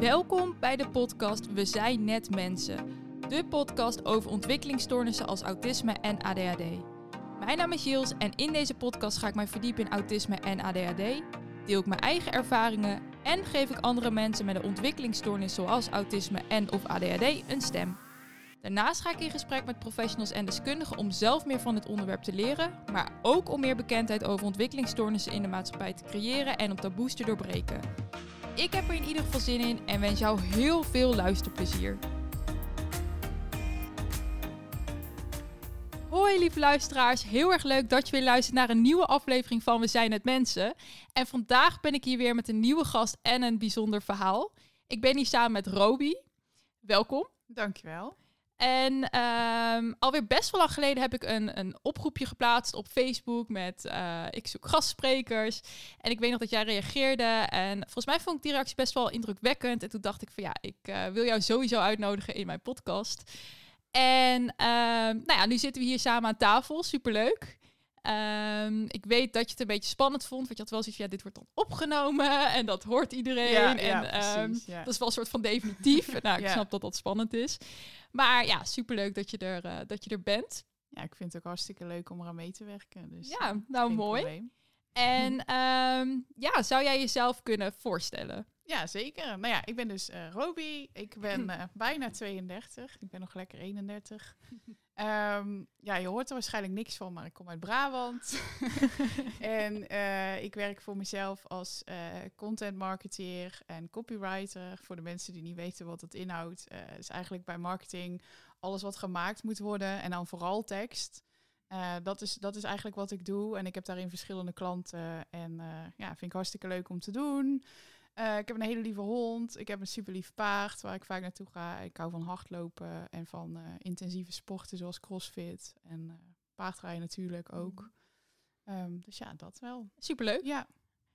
Welkom bij de podcast We zijn net mensen. De podcast over ontwikkelingsstoornissen als autisme en ADHD. Mijn naam is Jils en in deze podcast ga ik mij verdiepen in autisme en ADHD. Deel ik mijn eigen ervaringen en geef ik andere mensen met een ontwikkelingsstoornis zoals autisme en of ADHD een stem. Daarnaast ga ik in gesprek met professionals en deskundigen om zelf meer van het onderwerp te leren, maar ook om meer bekendheid over ontwikkelingsstoornissen in de maatschappij te creëren en om taboes te doorbreken. Ik heb er in ieder geval zin in en wens jou heel veel luisterplezier. Hoi lieve luisteraars, heel erg leuk dat je weer luistert naar een nieuwe aflevering van We zijn het mensen. En vandaag ben ik hier weer met een nieuwe gast en een bijzonder verhaal. Ik ben hier samen met Roby. Welkom. Dankjewel. En um, alweer best wel lang geleden heb ik een, een oproepje geplaatst op Facebook met uh, ik zoek gastsprekers. En ik weet nog dat jij reageerde. En volgens mij vond ik die reactie best wel indrukwekkend. En toen dacht ik van ja, ik uh, wil jou sowieso uitnodigen in mijn podcast. En um, nou ja, nu zitten we hier samen aan tafel. Superleuk. Um, ik weet dat je het een beetje spannend vond. Want je had wel zoiets van, ja, dit wordt dan opgenomen. En dat hoort iedereen. Ja, en ja, precies, ja. dat is wel een soort van definitief. nou, ik snap dat dat spannend is. Maar ja, superleuk dat je er, uh, dat je er bent. Ja, ik vind het ook hartstikke leuk om eraan mee te werken. Dus, Ja, eh, nou mooi. probleem. En um, ja, zou jij jezelf kunnen voorstellen? Ja, zeker. Nou ja, ik ben dus uh, Roby. Ik ben uh, bijna 32. Ik ben nog lekker 31. Um, ja, je hoort er waarschijnlijk niks van, maar ik kom uit Brabant. en uh, ik werk voor mezelf als content marketeer en copywriter. Voor de mensen die niet weten wat dat inhoudt. Is eigenlijk bij marketing alles wat gemaakt moet worden en dan vooral tekst. Uh, dat, is, dat is eigenlijk wat ik doe. En ik heb daarin verschillende klanten. En uh, ja, vind ik hartstikke leuk om te doen. Uh, ik heb een hele lieve hond. Ik heb een super lief paard waar ik vaak naartoe ga. Ik hou van hardlopen en van intensieve sporten zoals crossfit. En paardrijden natuurlijk ook. Um, dus ja, dat wel. Superleuk. Ja.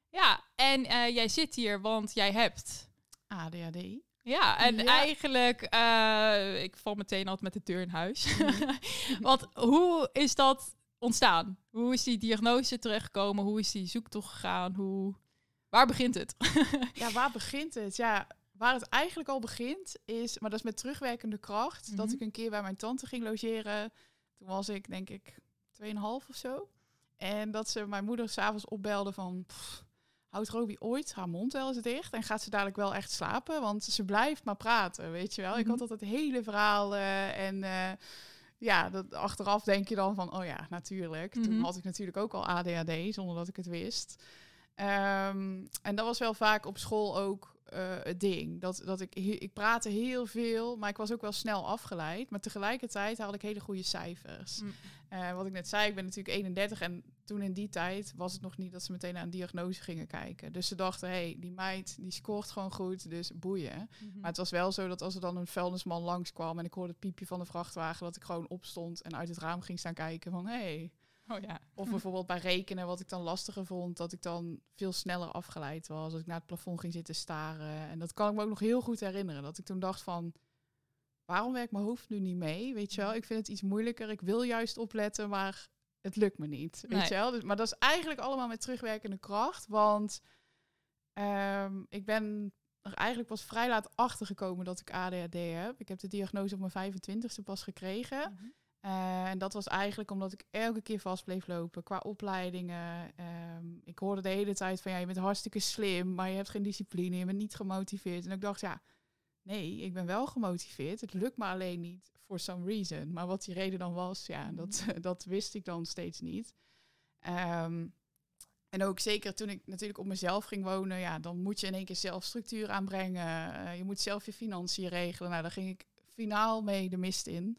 Ja, en jij zit hier want jij hebt... ADHD. Ja, en Ja. eigenlijk, uh, ik val meteen altijd met de deur in huis. Want hoe is dat ontstaan? Hoe is die diagnose terechtgekomen? Hoe is die zoektocht gegaan? Hoe... Waar begint het? ja, waar begint het? Ja, waar het eigenlijk al begint is, maar dat is met terugwerkende kracht, mm -hmm. dat ik een keer bij mijn tante ging logeren. Toen was ik denk ik 2,5 of zo. En dat ze mijn moeder s'avonds opbelde van... Pff, houdt Roby ooit haar mond wel eens dicht en gaat ze dadelijk wel echt slapen? Want ze blijft maar praten, weet je wel. Mm -hmm. Ik had altijd hele verhalen en uh, ja, dat, achteraf denk je dan van, oh ja, natuurlijk. Mm -hmm. Toen had ik natuurlijk ook al ADHD, zonder dat ik het wist. Um, en dat was wel vaak op school ook uh, het ding. Dat, dat ik, ik praatte heel veel, maar ik was ook wel snel afgeleid. Maar tegelijkertijd haalde ik hele goede cijfers. Mm. Uh, wat ik net zei, ik ben natuurlijk 31 en toen in die tijd was het nog niet dat ze meteen naar een diagnose gingen kijken. Dus ze dachten, hé, hey, die meid die scoort gewoon goed, dus boeien. Mm -hmm. Maar het was wel zo dat als er dan een vuilnisman langskwam en ik hoorde het piepje van de vrachtwagen, dat ik gewoon opstond en uit het raam ging staan kijken van, hé, hey, Oh, ja. Of bijvoorbeeld bij rekenen, wat ik dan lastiger vond, dat ik dan veel sneller afgeleid was. Als ik naar het plafond ging zitten staren. En dat kan ik me ook nog heel goed herinneren. Dat ik toen dacht van, waarom werkt mijn hoofd nu niet mee? Weet je wel, ik vind het iets moeilijker. Ik wil juist opletten, maar het lukt me niet. Weet Nee. je wel? Dus, maar dat is eigenlijk allemaal met terugwerkende kracht. Want ehm, ik ben er eigenlijk pas vrij laat achter gekomen dat ik ADHD heb. Ik heb de diagnose op mijn 25ste pas gekregen. Mhm. Uh, en dat was eigenlijk omdat ik elke keer vast bleef lopen qua opleidingen. Um, ik hoorde de hele tijd van ja, je bent hartstikke slim, maar je hebt geen discipline, je bent niet gemotiveerd. En ik dacht ja, nee, ik ben wel gemotiveerd. Het lukt me alleen niet for some reason. Maar wat die reden dan was, ja, dat, dat wist ik dan steeds niet. Um, en ook zeker toen ik natuurlijk op mezelf ging wonen, ja, dan moet je in één keer zelf structuur aanbrengen. Uh, je moet zelf je financiën regelen. Nou, daar ging ik finaal mee de mist in.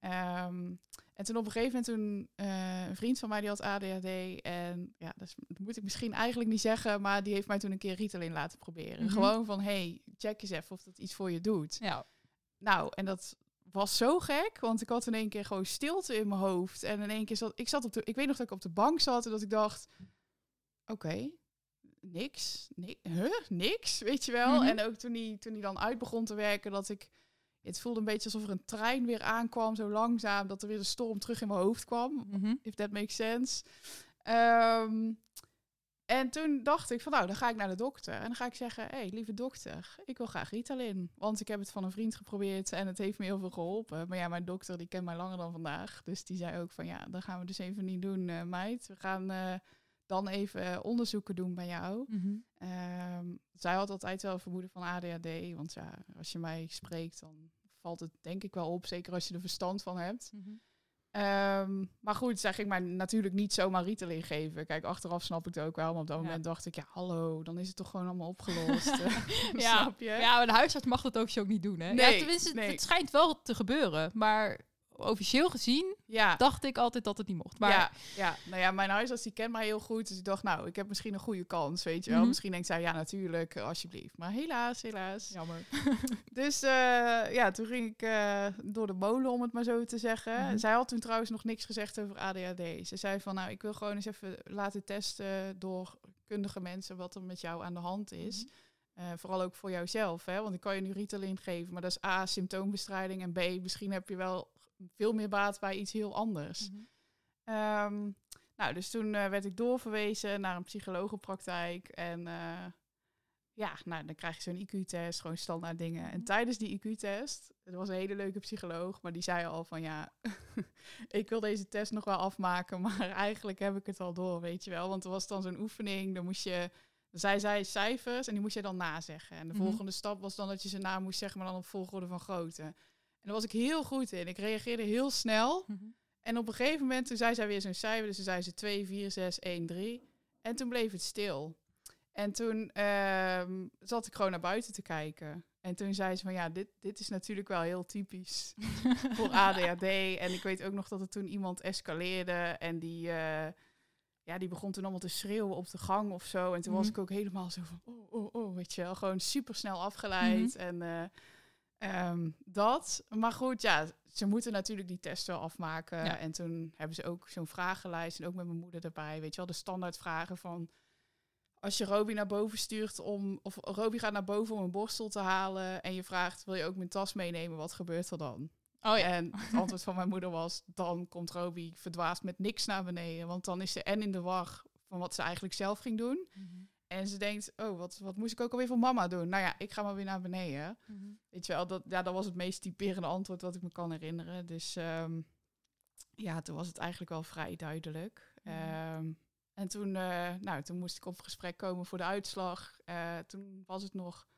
Um, en toen op een gegeven moment toen uh, een vriend van mij die had ADHD en ja, dat, is, dat, moet ik misschien eigenlijk niet zeggen, maar die heeft mij toen een keer Ritalin laten proberen. Mm -hmm. Gewoon van hey, check eens even of dat iets voor je doet. Ja. Nou, en dat was zo gek, want ik had in één keer gewoon stilte in mijn hoofd en in één keer zat ik zat op de, ik weet nog dat ik op de bank zat en dat ik dacht, oké. Okay, niks, ni huh, niks, weet je wel. Mm -hmm. En ook toen hij toen die dan uit begon te werken, dat ik het voelde een beetje alsof er een trein weer aankwam, zo langzaam, dat er weer een storm terug in mijn hoofd kwam. Mhm. If that makes sense. Um, En toen dacht ik van nou, dan ga ik naar de dokter. En dan ga ik zeggen, hé, hey, lieve dokter, ik wil graag Ritalin. Want ik heb het van een vriend geprobeerd en het heeft me heel veel geholpen. Maar ja, mijn dokter die kent mij langer dan vandaag. Dus die zei ook van ja, dat gaan we dus even niet doen, uh, meid. We gaan uh, dan even onderzoeken doen bij jou. Mm zij had altijd wel vermoeden van ADHD. Want ja, als je mij spreekt, dan valt het denk ik wel op. Zeker als je er verstand van hebt. Mm -hmm. Um, maar goed, zij ging mij natuurlijk niet zomaar Ritalin geven. Kijk, achteraf snap ik het ook wel. Maar op dat moment dacht ik, ja, hallo, dan is het toch gewoon allemaal opgelost. Eh, ja. snap je? Ja, maar de huisarts mag dat ook zo ook niet doen, hè? Nee, ja, tenminste, nee. het schijnt wel te gebeuren. Maar officieel gezien ja. dacht ik altijd dat het niet mocht. Maar ja, ja, nou ja, mijn huisarts die kent mij heel goed. Dus ik dacht, nou, ik heb misschien een goede kans, weet je wel. Mhm. Misschien denkt zij, ja, natuurlijk, alsjeblieft. Maar helaas, helaas. jammer. Dus eh, ja, toen ging ik eh, door de molen, om het maar zo te zeggen. Mhm. Zij had toen trouwens nog niks gezegd over ADHD. Ze zei van, nou, ik wil gewoon eens even laten testen door kundige mensen wat er met jou aan de hand is. Mhm. Eh, vooral ook voor jouzelf, hè? want ik kan je nu Ritalin geven, maar dat is A, symptoombestrijding en B, misschien heb je wel veel meer baat bij iets heel anders. Ehm, nou, dus toen eh, werd ik doorverwezen naar een psychologenpraktijk. En eh, ja, nou, dan krijg je zo'n IQ-test, gewoon standaard dingen. En Mhm. tijdens die IQ-test, er was een hele leuke psycholoog, maar die zei al van ja, ik wil deze test nog wel afmaken, maar eigenlijk heb ik het al door, weet je wel. Want er was dan zo'n oefening, dan moest je, zij zei cijfers en die moest je dan nazeggen. En de Mhm. volgende stap was dan dat je ze na moest zeggen, maar dan op volgorde van grootte. En daar was ik heel goed in. Ik reageerde heel snel. Mhm. En op een gegeven moment, toen zei zij weer zo'n cijfer. Dus toen zei ze 2, 4, 6, 1, 3. En toen bleef het stil. En toen ehm, zat ik gewoon naar buiten te kijken. En toen zei ze van ja, dit, dit is natuurlijk wel heel typisch voor ADHD. En ik weet ook nog dat er toen iemand escaleerde. En die, eh, ja, die begon toen allemaal te schreeuwen op de gang of zo. En toen was Mhm. ik ook helemaal zo van oh, oh, oh, weet je wel. Gewoon super snel afgeleid. Mhm. En eh, ehm, dat. Maar goed, ja, ze moeten natuurlijk die test wel afmaken. Ja. En toen hebben ze ook zo'n vragenlijst. En ook met mijn moeder erbij. Weet je wel, de standaardvragen van... Als je Roby naar boven stuurt om... Of Roby gaat naar boven om een borstel te halen... en je vraagt, wil je ook mijn tas meenemen? Wat gebeurt er dan? Oh ja. En het antwoord van mijn moeder was... dan komt Roby verdwaasd met niks naar beneden. Want dan is ze en in de war van wat ze eigenlijk zelf ging doen... Mhm. En ze denkt, oh, wat, wat moest ik ook alweer voor mama doen? Nou ja, ik ga maar weer naar beneden. Mhm. Weet je wel, dat, ja, dat was het meest typerende antwoord wat ik me kan herinneren. Dus ehm, ja, toen was het eigenlijk wel vrij duidelijk. Mhm. Ehm, en toen, eh, nou, toen moest ik op gesprek komen voor de uitslag. Eh, toen was het nog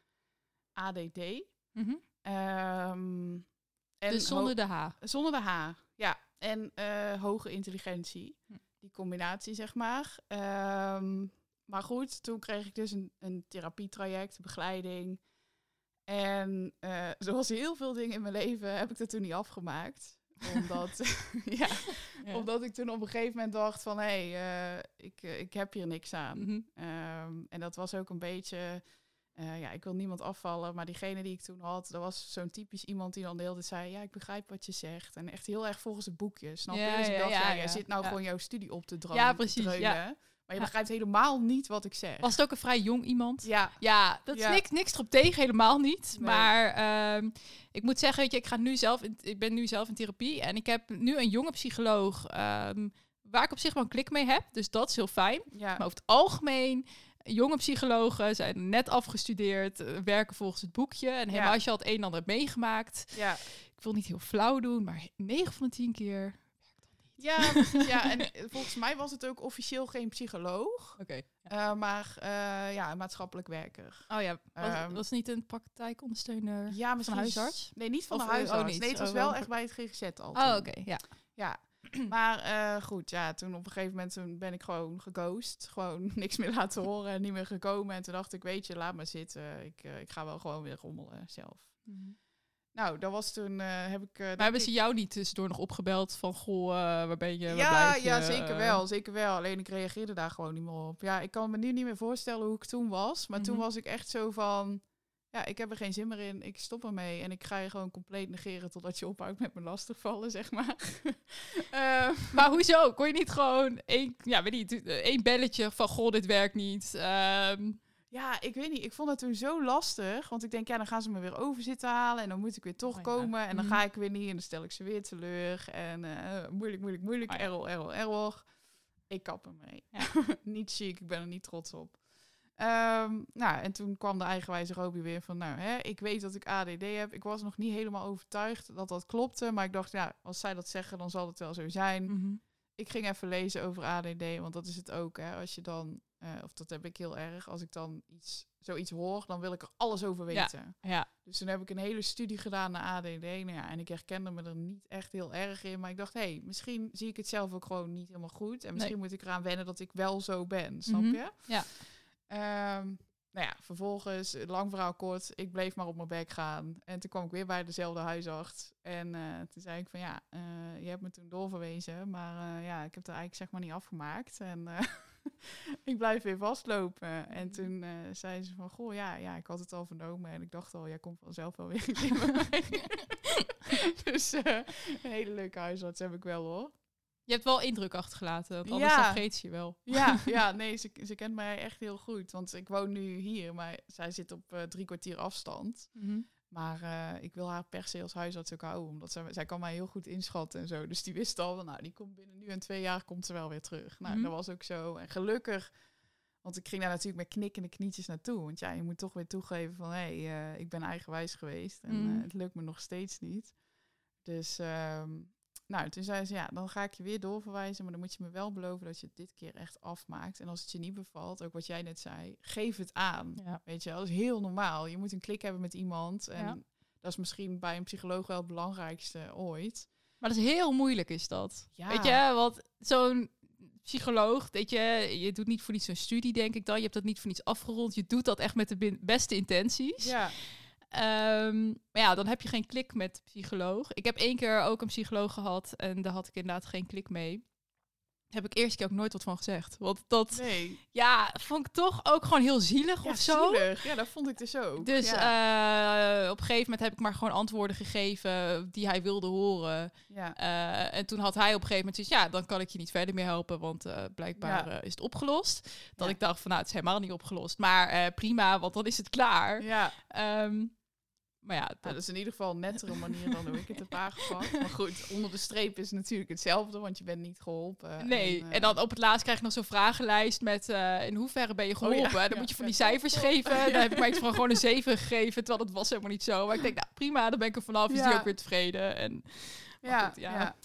ADD. Mhm. Ehm, en Dus zonder de H. zonder de H, ja. En eh, hoge intelligentie. Hm. Die combinatie, zeg maar. Ehm, maar goed, toen kreeg ik dus een, een therapietraject, begeleiding. En eh, zoals heel veel dingen in mijn leven heb ik dat toen niet afgemaakt. Omdat, ja, Ja. omdat ik toen op een gegeven moment dacht van... hé, hey, eh, ik, eh, ik heb hier niks aan. Mhm. Ehm, en dat was ook een beetje, eh, ja, ik wil niemand afvallen, maar diegene die ik toen had, dat was zo'n typisch iemand die dan de hele tijd zei, ja, ik begrijp wat je zegt. En echt heel erg volgens het boekje, snap je? Ja, dus ik ja, dacht, ja, ja, zit nou gewoon jouw studie op te dreunen. Ja, precies, dreunen, ja. Maar je begrijpt helemaal niet wat ik zeg. Was het ook een vrij jong iemand? Ja, Ja, dat is Ja. niks, niks erop tegen, helemaal niet. Nee. Maar ehm, ik moet zeggen, weet je, ik, ga nu zelf in, ik ben nu zelf in therapie en ik heb nu een jonge psycholoog ehm, waar ik op zich wel een klik mee heb. Dus dat is heel fijn. ja. Maar over het algemeen, jonge psychologen zijn net afgestudeerd, eh, werken volgens het boekje. En helemaal Ja. als je al het een en ander hebt meegemaakt. ja. Ik wil niet heel flauw doen, maar 9 van de 10 keer. Ja, precies, ja, en eh, volgens mij was het ook officieel geen psycholoog, Oké. eh, maar eh, ja, een maatschappelijk werker. Oh ja, was, Ehm, was niet een praktijkondersteuner? Ja, misschien huisarts? Nee, niet van Of, de eh, oh, huisarts. niet. Nee, het was Oh, wel wel- echt bij het GGZ al. Oh, toen. oké, ja. Ja, maar eh, goed, ja, toen op een gegeven moment toen ben ik gewoon geghost. Gewoon niks meer laten horen en niet meer gekomen. En toen dacht ik, weet je, laat maar zitten. Ik, eh, ik ga wel gewoon weer rommelen zelf. Nou, dat was toen, eh, heb ik... denk Maar hebben ik- ze jou niet tussendoor nog opgebeld van, goh, eh, waar ben je, waar ja, blijf je? ja, zeker wel, zeker wel. Alleen ik reageerde daar gewoon niet meer op. Ja, ik kan me nu niet meer voorstellen hoe ik toen was. Maar toen Mhm. was ik echt zo van... Ja, ik heb er geen zin meer in. Ik stop ermee. En ik ga je gewoon compleet negeren totdat je ophoudt met me lastigvallen, zeg maar. Maar hoezo? Kon je niet gewoon één, ja, weet niet, één belletje van, goh, dit werkt niet. Ehm, Ja, ik weet niet. Ik vond het toen zo lastig. Want ik denk, ja, dan gaan ze me weer over zitten halen. En dan moet ik weer toch Oh ja. komen. En dan Mhm. ga ik weer niet. En dan stel ik ze weer teleur. En eh, moeilijk, moeilijk, moeilijk. Oh ja. Error, error, error. Ik kap ermee. Ja. niet chic, ik ben er niet trots op. Ehm, nou, en toen kwam de eigenwijze Roby weer van, nou, hè, ik weet dat ik ADD heb. Ik was nog niet helemaal overtuigd dat dat klopte, maar ik dacht, ja, als zij dat zeggen, dan zal het wel zo zijn. Mhm. Ik ging even lezen over ADD, want dat is het ook, hè. Als je dan, eh, of dat heb ik heel erg, als ik dan iets, zoiets hoor, dan wil ik er alles over weten. Ja. Dus toen heb ik een hele studie gedaan naar ADD. Nou ja, en ik herkende me er niet echt heel erg in. Maar ik dacht, hé, hey, misschien zie ik het zelf ook gewoon niet helemaal goed. En misschien moet ik eraan wennen dat ik wel zo ben. Snap Mhm. je? Ja. Ehm, nou ja, vervolgens, lang verhaal kort, ik bleef maar op mijn bek gaan. En toen kwam ik weer bij dezelfde huisarts. En eh, toen zei ik van ja, eh, je hebt me toen doorverwezen. Maar ja, ik heb er eigenlijk zeg maar niet afgemaakt. En ik blijf weer vastlopen. En toen eh, zei ze van, goh, ja, ja, ik had het al vernomen. En ik dacht al, jij komt vanzelf wel weer dus eh, een hele leuke huisarts heb ik wel hoor. Je hebt wel indruk achtergelaten, want anders Ja. vergeet ze je wel. Ja, ja nee, ze, ze kent mij echt heel goed. Want ik woon nu hier, maar zij zit op eh, drie kwartier afstand. Mhm. Maar eh, ik wil haar per se als huisarts ook houden, omdat zij, zij kan mij heel goed inschatten en zo. Dus die wist al, van, nou, die komt binnen nu en twee jaar komt ze wel weer terug. Nou, Mhm. dat was ook zo. En gelukkig, want ik ging daar natuurlijk met knikkende knietjes naartoe. Want ja, je moet toch weer toegeven van, hé, hey, eh, ik ben eigenwijs geweest en Mhm. eh, het lukt me nog steeds niet. Dus, ehm, nou, toen zei ze, ja, dan ga ik je weer doorverwijzen, maar dan moet je me wel beloven dat je het dit keer echt afmaakt. En als het je niet bevalt, ook wat jij net zei, geef het aan. Ja. Weet je, dat is heel normaal. Je moet een klik hebben met iemand. En Ja. dat is misschien bij een psycholoog wel het belangrijkste ooit. Maar dat is heel moeilijk, is dat. Ja. Weet je, want zo'n psycholoog, weet je, je doet niet voor niets zo'n studie, denk ik dan. Je hebt dat niet voor niets afgerond. Je doet dat echt met de beste intenties. Ja, Ehm, maar ja, dan heb je geen klik met psycholoog. Ik heb één keer ook een psycholoog gehad en daar had ik inderdaad geen klik mee. Daar heb ik eerst keer ook nooit wat van gezegd. Want dat, nee. ja, vond ik toch ook gewoon heel zielig Ja, of zo. zielig. Ja, dat vond ik dus ook. Dus ja. eh, op een gegeven moment heb ik maar gewoon antwoorden gegeven die hij wilde horen. ja. Eh, en toen had hij op een gegeven moment zoiets, ja, dan kan ik je niet verder meer helpen, want eh, blijkbaar is het opgelost. Dat ik dacht van, nou, het is helemaal niet opgelost. Maar prima, want dan is het klaar. ja. Ehm, maar ja, Nou, dat, is in ieder geval een nettere manier dan hoe ik het heb aangepakt. Maar goed, onder de streep is het natuurlijk hetzelfde, want je bent niet geholpen. nee. En, En, eh, dan op het laatst krijg je nog zo'n vragenlijst met eh, in hoeverre ben je Oh ja, geholpen. dan ja. moet je van die cijfers geven. Dan heb ik mij iets van gewoon een 7 gegeven, terwijl dat was helemaal niet zo. Maar ik denk, nou prima, dan ben ik er vanaf. Is die ook weer tevreden. En ja, goed, ja.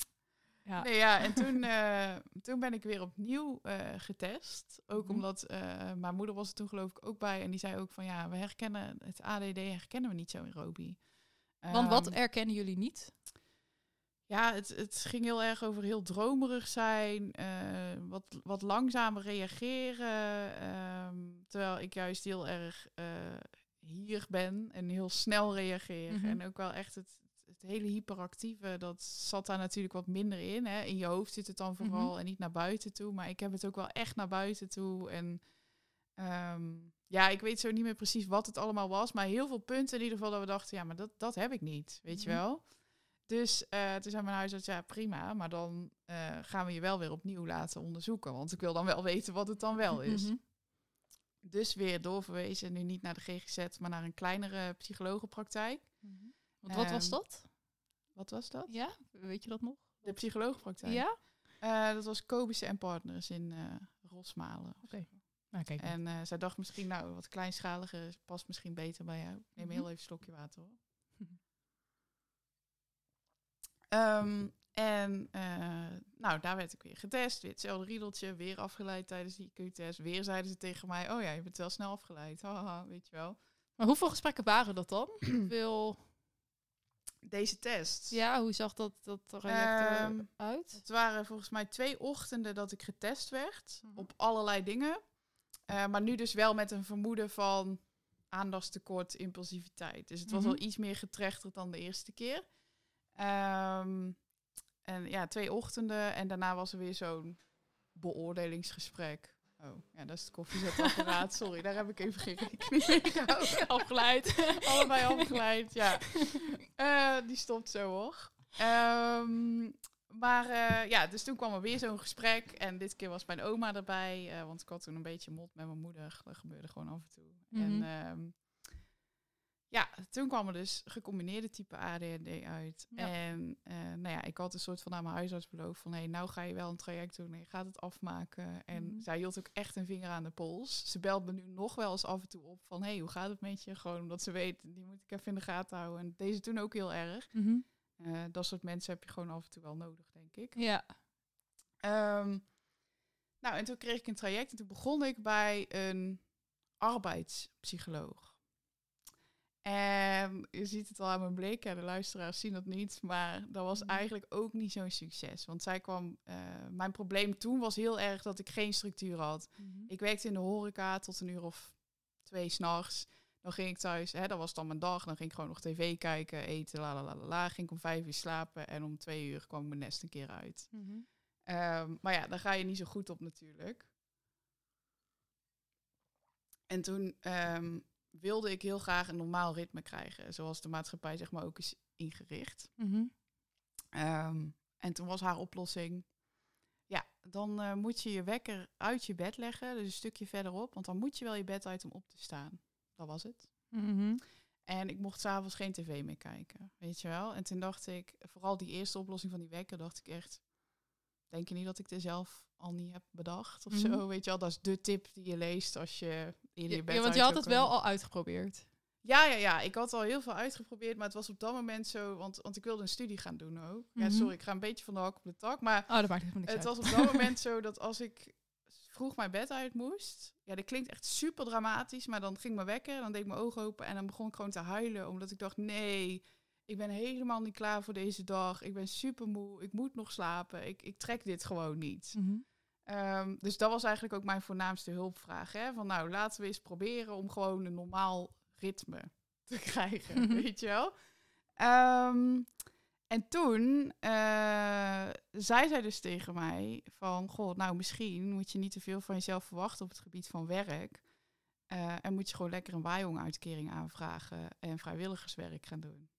Ja. Nee, ja, en toen, eh, toen ben ik weer opnieuw eh, getest. Ook Mhm. omdat eh, mijn moeder was er toen geloof ik ook bij. En die zei ook van ja, we herkennen het ADD herkennen we niet zo in Roby. want wat Ehm, erkennen jullie niet? Ja, het, het ging heel erg over heel dromerig zijn, wat, wat langzamer reageren. ehm, terwijl ik juist heel erg hier ben en heel snel reageer. Mhm. En ook wel echt het, het hele hyperactieve, dat zat daar natuurlijk wat minder in. Hè. In je hoofd zit het dan vooral Mhm. en niet naar buiten toe. Maar ik heb het ook wel echt naar buiten toe. En ehm, ja, ik weet zo niet meer precies wat het allemaal was. Maar heel veel punten in ieder geval dat we dachten, ja, maar dat, dat heb ik niet. Weet je Mhm. wel? Dus eh toen zei mijn huisarts, ja prima, maar dan eh, gaan we je wel weer opnieuw laten onderzoeken. Want ik wil dan wel weten wat het dan wel is. Mhm. Dus weer doorverwezen, nu niet naar de GGZ, maar naar een kleinere psychologenpraktijk. Want wat was Ehm, dat? Wat was dat? Ja, weet je dat nog? De psychologenpraktijk. Ja? Eh, dat was Kobische en Partners in eh Rosmalen. Oké. Nou, kijk. En eh, zij dacht misschien, nou, wat kleinschalige past misschien beter bij jou. Ik Neem Mhm. heel even een slokje water hoor. Ehm, en nou, daar werd ik weer getest. Weer hetzelfde riedeltje. Weer afgeleid tijdens die IQ-test. Weer zeiden ze tegen mij, oh ja, je bent wel snel afgeleid. Haha, weet je wel. Maar hoeveel gesprekken waren dat dan? Hoeveel... Deze test. Ja, hoe zag dat, dat traject Ehm, eruit? Het waren volgens mij twee ochtenden dat ik getest werd. Mhm. Op allerlei dingen. Eh, maar nu dus wel met een vermoeden van aandachtstekort, impulsiviteit. Dus het was Mhm. al iets meer getrechterd dan de eerste keer. Ehm, en ja, twee ochtenden. En daarna was er weer zo'n beoordelingsgesprek. Oh, ja, dat is het koffiezetapparaat. Sorry, daar heb ik even geen rekening mee gehouden. Afgeleid. Allebei afgeleid, ja. Eh, die stopt zo hoor. Ehm, maar eh, ja, dus toen kwam er weer zo'n gesprek. En dit keer was mijn oma erbij. eh, want ik had toen een beetje mot met mijn moeder. Dat gebeurde gewoon af en toe. En Mhm. Ehm, ja, toen kwam er dus gecombineerde type ADHD uit. En uh, nou ja, ik had een soort van aan mijn huisarts beloofd van... hé, hey, nou ga je wel een traject doen en je gaat het afmaken. En mhm. zij hield ook echt een vinger aan de pols. Ze belt me nu nog wel eens af en toe op van... hé, hey, hoe gaat het met je? Gewoon omdat ze weet, die moet ik even in de gaten houden. En deze toen ook heel erg. Mm dat soort mensen heb je gewoon af en toe wel nodig, denk ik. Ja. Um, nou, en toen kreeg ik een traject en toen begon ik bij een arbeidspsycholoog. En je ziet het al aan mijn blik, de luisteraars zien dat niet, maar dat was mhm. eigenlijk ook niet zo'n succes. Want zij kwam, uh, mijn probleem toen was heel erg dat ik geen structuur had. Mhm. Ik werkte in de horeca tot een uur of twee s'nachts. Dan ging ik thuis, hè, dat was dan mijn dag, dan ging ik gewoon nog tv kijken, eten, la la la la. Ging ik om vijf uur slapen en om twee uur kwam mijn nest een keer uit. Mhm. Ehm, maar ja, daar ga je niet zo goed op natuurlijk. En toen um, wilde ik heel graag een normaal ritme krijgen, zoals de maatschappij zeg maar ook is ingericht. Mhm. Ehm, en toen was haar oplossing, ja, dan uh, moet je je wekker uit je bed leggen, dus een stukje verderop, want dan moet je wel je bed uit om op te staan. Dat was het. Mhm. En ik mocht s'avonds geen tv meer kijken, weet je wel. En toen dacht ik, vooral die eerste oplossing van die wekker, dacht ik echt, denk je niet dat ik er zelf al niet heb bedacht of zo? Mhm. Weet je wel, dat is de tip die je leest als je in je bed Ja, want je had het wel al uitgeprobeerd. Ja, ja, ja. Ik had al heel veel uitgeprobeerd, maar het was op dat moment zo, want, want ik wilde een studie gaan doen ook. Ja, mhm. sorry, ik ga een beetje van de hak op de tak, maar oh, dat maakt het was op dat moment zo dat als ik vroeg mijn bed uit moest, ja, dat klinkt echt super dramatisch, maar dan ging mijn wekker, dan deed ik mijn ogen open en dan begon ik gewoon te huilen, omdat ik dacht, nee, ik ben helemaal niet klaar voor deze dag. Ik ben super moe. Ik moet nog slapen. Ik, ik trek dit gewoon niet. Mhm. Ehm, dus dat was eigenlijk ook mijn voornaamste hulpvraag. Hè? Van nou, laten we eens proberen om gewoon een normaal ritme te krijgen. Mhm. Weet je wel? Ehm, en toen uh, zei zij dus tegen mij van... Goh, nou misschien moet je niet te veel van jezelf verwachten op het gebied van werk. Uh, en moet je gewoon lekker een waaijong-uitkering aanvragen en vrijwilligerswerk gaan doen.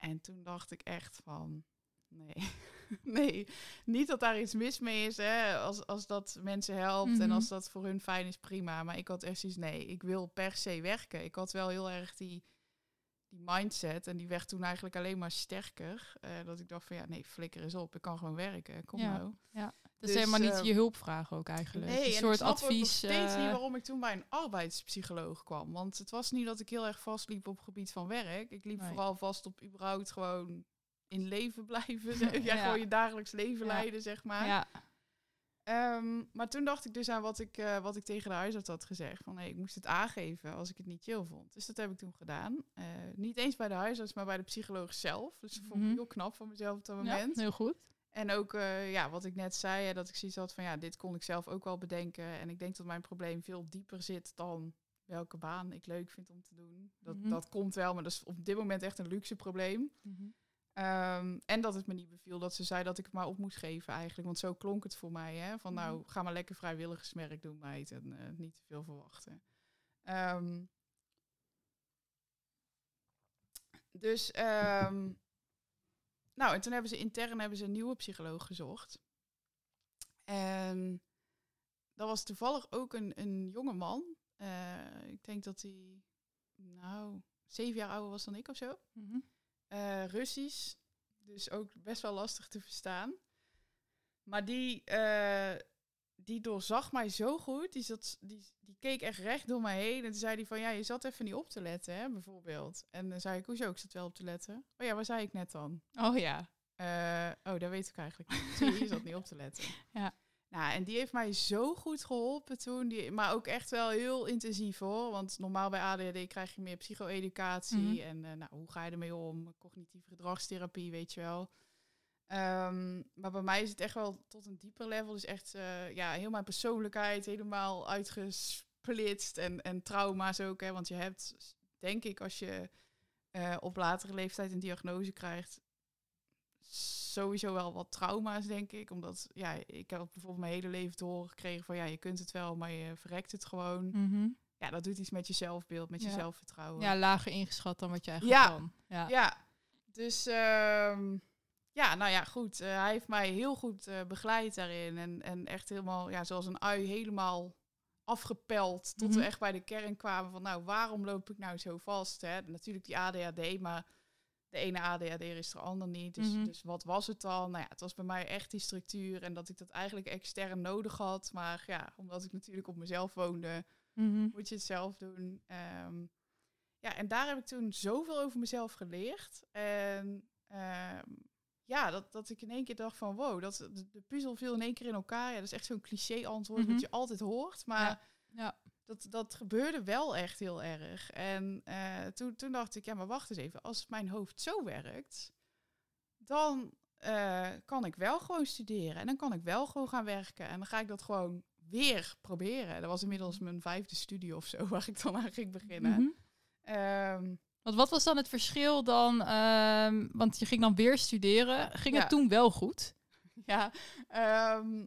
En toen dacht ik echt van, nee, nee, niet dat daar iets mis mee is, hè, als, als dat mensen helpt en mhm. als dat voor hun fijn is, prima. Maar ik had echt zoiets, nee, ik wil per se werken. Ik had wel heel erg die, die mindset en die werd toen eigenlijk alleen maar sterker. Uh, dat ik dacht van, ja, nee, flikker eens op, ik kan gewoon werken, kom ja, nou. Ja. Dus, helemaal niet ehm, je hulpvraag ook eigenlijk. Nee, een soort advies. Ik steeds niet eh, waarom ik toen bij een arbeidspsycholoog kwam. Want het was niet dat ik heel erg vastliep op het gebied van werk. Ik liep vooral vast op überhaupt gewoon in leven blijven. ja, ja, gewoon je dagelijks leven leiden, zeg maar. Ja. Um, maar toen dacht ik dus aan wat ik, uh, wat ik tegen de huisarts had gezegd. Van hey, ik moest het aangeven als ik het niet chill vond. Dus dat heb ik toen gedaan. Uh, niet eens bij de huisarts, maar bij de psycholoog zelf. Dus dat vond ik mm -hmm. heel knap van mezelf op dat moment. Ja, heel goed. En ook, uh, ja, wat ik net zei, hè, dat ik zoiets had van, ja, dit kon ik zelf ook wel bedenken. En ik denk dat mijn probleem veel dieper zit dan welke baan ik leuk vind om te doen. Dat, mm -hmm. dat komt wel, maar dat is op dit moment echt een luxe probleem. Mm -hmm. um, en dat het me niet beviel dat ze zei dat ik het maar op moest geven eigenlijk. Want zo klonk het voor mij, hè. Van nou, ga maar lekker vrijwilligersmerk doen, meid. En uh, niet te veel verwachten. Um, dus... Um, nou, en toen hebben ze intern hebben ze een nieuwe psycholoog gezocht. En dat was toevallig ook een, een jonge man. Uh, ik denk dat hij, nou, zeven jaar ouder was dan ik of zo. Mm -hmm. uh, Russisch, dus ook best wel lastig te verstaan. Maar die, uh, die doorzag mij zo goed. Die, zat, die, die keek echt recht door mij heen. En toen zei hij van, ja, je zat even niet op te letten, hè, bijvoorbeeld. En dan zei ik, hoezo, ik zat wel op te letten. Oh ja, waar zei ik net dan? Oh ja. Uh, oh, dat weet ik eigenlijk niet. Zie je, zat niet op te letten. Ja. Nou, en die heeft mij zo goed geholpen toen. Die, maar ook echt wel heel intensief hoor. Want normaal bij ADHD krijg je meer psycho-educatie. Mm -hmm. En uh, nou, hoe ga je ermee om? Cognitieve gedragstherapie, weet je wel. Um, maar bij mij is het echt wel tot een dieper level. Dus echt uh, ja, heel mijn persoonlijkheid helemaal uitgesplitst. En, en trauma's ook. Hè, want je hebt, denk ik, als je uh, op latere leeftijd een diagnose krijgt, sowieso wel wat trauma's, denk ik. Omdat ja, ik heb bijvoorbeeld mijn hele leven te horen gekregen van ja, je kunt het wel, maar je verrekt het gewoon. Mm -hmm. Ja, dat doet iets met je zelfbeeld, met ja. je zelfvertrouwen. Ja, lager ingeschat dan wat je eigenlijk ja. kan. Ja, ja. Dus um, ja, nou ja, goed. Uh, hij heeft mij heel goed uh, begeleid daarin. En, en echt helemaal, ja, zoals een ui, helemaal afgepeld tot Mhm. we echt bij de kern kwamen van, nou, waarom loop ik nou zo vast? Hè? Natuurlijk die ADHD, maar de ene ADHD is de ander niet. Dus, Mhm. dus wat was het dan? Nou ja, het was bij mij echt die structuur en dat ik dat eigenlijk extern nodig had. Maar ja, omdat ik natuurlijk op mezelf woonde, Mhm. moet je het zelf doen. Ehm, ja, en daar heb ik toen zoveel over mezelf geleerd. En ehm, ja, dat, dat ik in één keer dacht van wow, dat, de, de puzzel viel in één keer in elkaar. Ja, dat is echt zo'n cliché antwoord Mhm. wat je altijd hoort. Maar Ja, ja. Dat, dat gebeurde wel echt heel erg. En eh, toen, toen dacht ik, ja, maar wacht eens even. Als mijn hoofd zo werkt, dan eh, kan ik wel gewoon studeren. En dan kan ik wel gewoon gaan werken. En dan ga ik dat gewoon weer proberen. Dat was inmiddels mijn vijfde studie of zo, waar ik dan aan ging beginnen. Mhm. Ehm, Want wat was dan het verschil dan? ehm, want je ging dan weer studeren. Ging Ja. het toen wel goed? ja, ehm,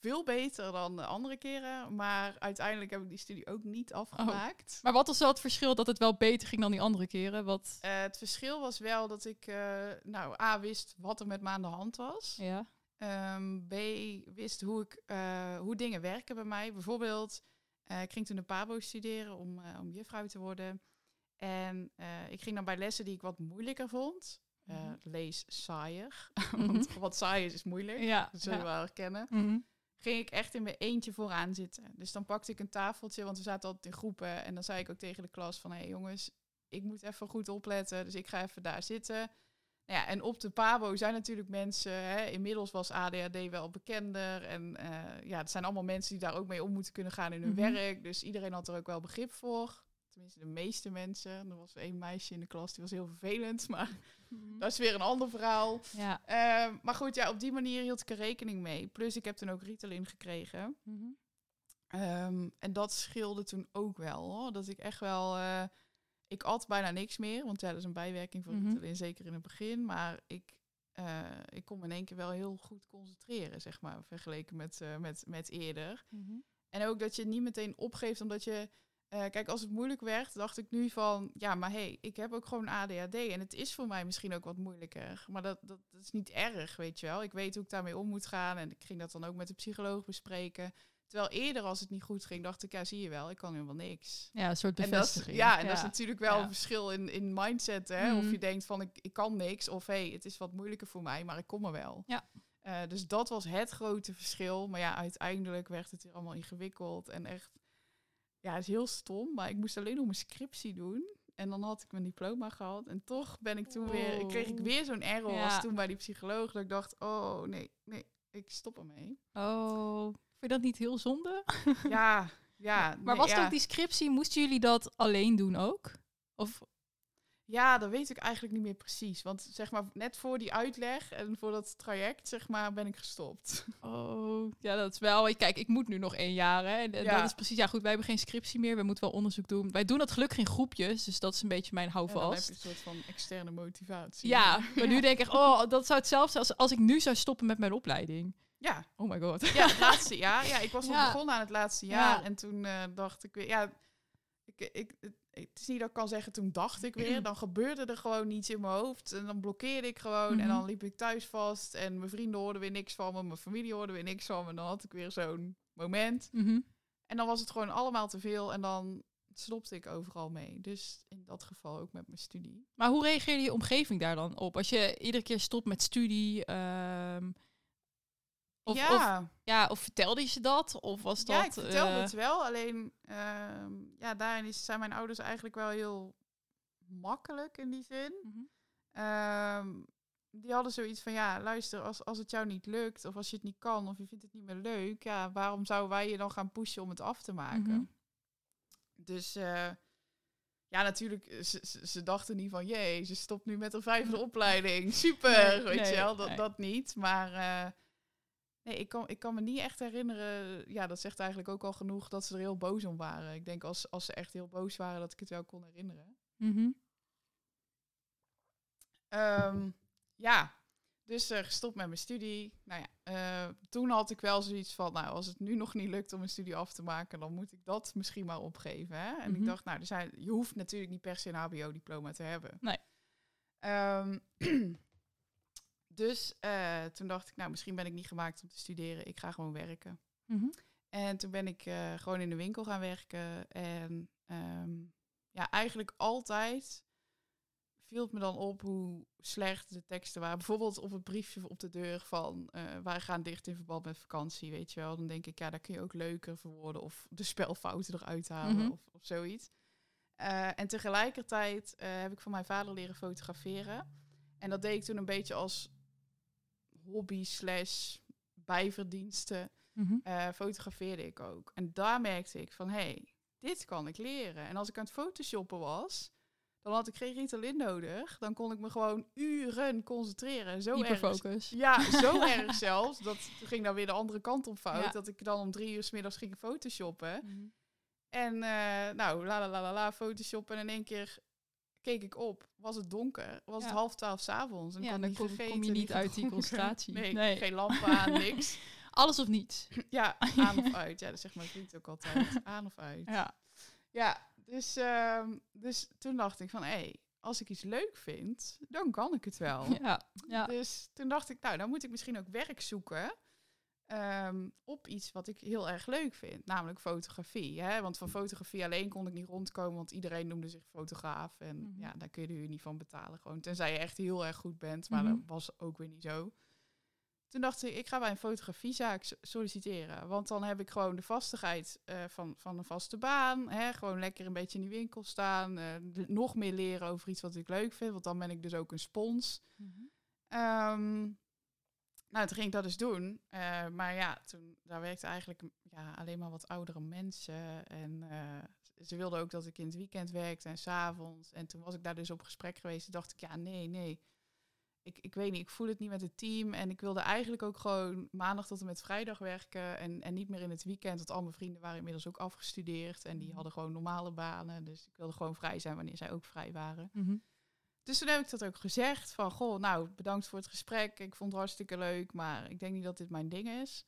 veel beter dan de andere keren. Maar uiteindelijk heb ik die studie ook niet afgemaakt. Maar wat was wel het verschil dat het wel beter ging dan die andere keren? Wat... Eh, het verschil was wel dat ik, eh, nou, A, wist wat er met me aan de hand was. Ja. Ehm, B, wist hoe, ik, eh, hoe dingen werken bij mij. Bijvoorbeeld, ik ging toen de PABO studeren om, om juffrouw te worden. En eh, ik ging dan bij lessen die ik wat moeilijker vond. Eh, Mhm. lees saaier. Mhm. Want wat saai is, is moeilijk. Ja. Dat zullen ja. we wel herkennen. Mhm. Ging ik echt in mijn eentje vooraan zitten. Dus dan pakte ik een tafeltje, want we zaten altijd in groepen. En dan zei ik ook tegen de klas van... hé hey jongens, ik moet even goed opletten. Dus ik ga even daar zitten. Nou ja, en op de PABO zijn natuurlijk mensen... Hè, inmiddels was ADHD wel bekender. En eh, ja, het zijn allemaal mensen die daar ook mee om moeten kunnen gaan in hun werk. Dus iedereen had er ook wel begrip voor. Tenminste, de meeste mensen. Er was één meisje in de klas, die was heel vervelend. Maar dat is weer een ander verhaal. Ja. Ehm, maar goed, ja, op die manier hield ik er rekening mee. Plus ik heb toen ook Ritalin gekregen. Mhm. Ehm, en dat scheelde toen ook wel. Hoor. Dat ik echt wel... eh, ik at bijna niks meer. Want ja, dat is een bijwerking van Mhm. Ritalin, zeker in het begin. Maar ik, eh, ik kon me in één keer wel heel goed concentreren, zeg maar. Vergeleken met, eh, met, met eerder. Mhm. En ook dat je niet meteen opgeeft omdat je... eh, kijk, als het moeilijk werd, dacht ik nu van... Ja, maar hé, hey, ik heb ook gewoon ADHD. En het is voor mij misschien ook wat moeilijker. Maar dat, dat, dat is niet erg, weet je wel. Ik weet hoe ik daarmee om moet gaan. En ik ging dat dan ook met de psycholoog bespreken. Terwijl eerder, als het niet goed ging, dacht ik... Ja, zie je wel, ik kan helemaal niks. ja, een soort En dat, is, bevestiging. ja, en dat is natuurlijk wel Ja. een verschil in, in mindset. Hè? Of Mhm. je denkt van, ik, ik kan niks. Of hé, hey, het is wat moeilijker voor mij, maar ik kom er wel. Ja. Eh, dus dat was het grote verschil. Maar ja, uiteindelijk werd het weer allemaal ingewikkeld. En echt, ja, het is heel stom. Maar ik moest alleen nog mijn scriptie doen. En dan had ik mijn diploma gehad. En toch ben ik toen weer, kreeg ik weer zo'n error Ja. als toen bij die psycholoog. Dat ik dacht, oh nee, nee, ik stop ermee. Oh, vind je dat niet heel zonde? ja, ja. Maar nee, was ja. ook die scriptie, moesten jullie dat alleen doen ook? Of Ja, dat weet ik eigenlijk niet meer precies. Want zeg maar, net voor die uitleg en voor dat traject, zeg maar, ben ik gestopt. Oh, ja, dat is wel. Kijk, ik moet nu nog één jaar. Hè? En, Ja. dat is precies. Ja, goed, wij hebben geen scriptie meer. We moeten wel onderzoek doen. Wij doen dat gelukkig in groepjes. Dus dat is een beetje mijn En dan heb je houvast. een soort van externe motivatie. Ja, maar nu denk ik, oh, dat zou hetzelfde zijn als, als ik nu zou stoppen met mijn opleiding. Ja, Oh my god. ja het laatste jaar. Ja, ik was Ja. begonnen aan het laatste Ja. jaar. En toen eh, dacht ik weer, ja, ik, ik, het, is niet dat ik kan zeggen, toen dacht ik weer. Dan gebeurde er gewoon niets in mijn hoofd. En dan blokkeerde ik gewoon. En Mhm. dan liep ik thuis vast. En mijn vrienden hoorden weer niks van me. Mijn familie hoorde weer niks van me. En dan had ik weer zo'n moment. Mhm. En dan was het gewoon allemaal te veel en dan stopte ik overal mee. Dus in dat geval ook met mijn studie. Maar hoe reageerde je omgeving daar dan op? Als je iedere keer stopt met studie. ehm, of, ja, of, ja, of vertelde je ze dat? Of was dat... ja, ik vertelde eh, het wel. Alleen ehm, ja, daarin zijn mijn ouders eigenlijk wel heel makkelijk in die zin. mhm. Ehm, die hadden zoiets van, ja, luister, als, als het jou niet lukt... of als je het niet kan of je vindt het niet meer leuk... ja, waarom zouden wij je dan gaan pushen om het af te maken? Mhm. Dus eh, ja, natuurlijk, eh, ze, ze, ze dachten niet van... jee, ze stopt nu met een vijfde opleiding. Super, Nee, weet nee, je wel, dat, nee. dat niet. Maar nee, ik kan, ik kan me niet echt herinneren... ja, dat zegt eigenlijk ook al genoeg dat ze er heel boos om waren. Ik denk als, als ze echt heel boos waren, dat ik het wel kon herinneren. Mhm. Ehm, ja, dus eh, gestopt met mijn studie. Nou ja, eh, toen had ik wel zoiets van, nou, als het nu nog niet lukt om een studie af te maken, dan moet ik dat misschien maar opgeven. Hè? En Mhm. ik dacht, nou, er zijn, je hoeft natuurlijk niet per se een HBO-diploma te hebben. Nee. Ehm, dus eh, toen dacht ik, nou, misschien ben ik niet gemaakt om te studeren. Ik ga gewoon werken. Mhm. En toen ben ik eh, gewoon in de winkel gaan werken. En ehm, ja, eigenlijk altijd viel het me dan op hoe slecht de teksten waren. Bijvoorbeeld op het briefje op de deur van uh, wij gaan dicht in verband met vakantie, weet je wel. Dan denk ik, ja, daar kun je ook leuker verwoorden of de spelfouten eruit halen Mhm. of, of zoiets. En tegelijkertijd heb ik van mijn vader leren fotograferen. En dat deed ik toen een beetje als hobby slash bijverdiensten. Mhm. eh, fotografeerde ik ook. En daar merkte ik van, hé, hey, dit kan ik leren. En als ik aan het photoshoppen was, dan had ik geen Ritalin nodig. Dan kon ik me gewoon uren concentreren. Zo erg. Hyperfocus. Ja, zo erg zelfs. Dat ging dan weer de andere kant op fout. Ja. Dat ik dan om drie uur s middags ging photoshoppen. Mhm. En eh, nou, la la la la la, photoshoppen. En in één keer keek ik op. Was het donker? Was Ja. het half twaalf s'avonds? En Ja, kon dan niet kom- gegeten, kom je niet uit die concentratie. Nee, Nee. geen lampen aan, niks. Alles of niets. Ja, aan of uit. Ja, dat zegt mijn vriend ook altijd. Aan of uit. Ja. Ja, dus, ehm, dus toen dacht ik van, hé, als ik iets leuk vind, dan kan ik het wel. Ja. ja. Dus toen dacht ik, nou, dan moet ik misschien ook werk zoeken ehm, op iets wat ik heel erg leuk vind, namelijk fotografie. Hè? Want van fotografie alleen kon ik niet rondkomen, want iedereen noemde zich fotograaf. En Mhm. ja, daar kun je de huur niet van betalen. Gewoon, tenzij je echt heel erg goed bent, maar Mhm. dat was ook weer niet zo. Toen dacht ik, ik ga bij een fotografiezaak solliciteren. Want dan heb ik gewoon de vastigheid eh, van, van een vaste baan. Hè? Gewoon lekker een beetje in die winkel staan. eh, nog meer leren over iets wat ik leuk vind. Want dan ben ik dus ook een spons. Ehm, nou, toen ging ik dat dus doen. Eh, maar ja, toen, daar werkten eigenlijk ja, alleen maar wat oudere mensen. En eh, ze wilden ook dat ik in het weekend werkte en s'avonds. En toen was ik daar dus op gesprek geweest. Toen dacht ik, ja, nee, nee. Ik, ik weet niet, ik voel het niet met het team. En ik wilde eigenlijk ook gewoon maandag tot en met vrijdag werken. En, en niet meer in het weekend. Want al mijn vrienden waren inmiddels ook afgestudeerd. En die Mhm. hadden gewoon normale banen. Dus ik wilde gewoon vrij zijn wanneer zij ook vrij waren. Mhm. Dus toen heb ik dat ook gezegd. Van, goh, nou, bedankt voor het gesprek. Ik vond het hartstikke leuk, maar ik denk niet dat dit mijn ding is.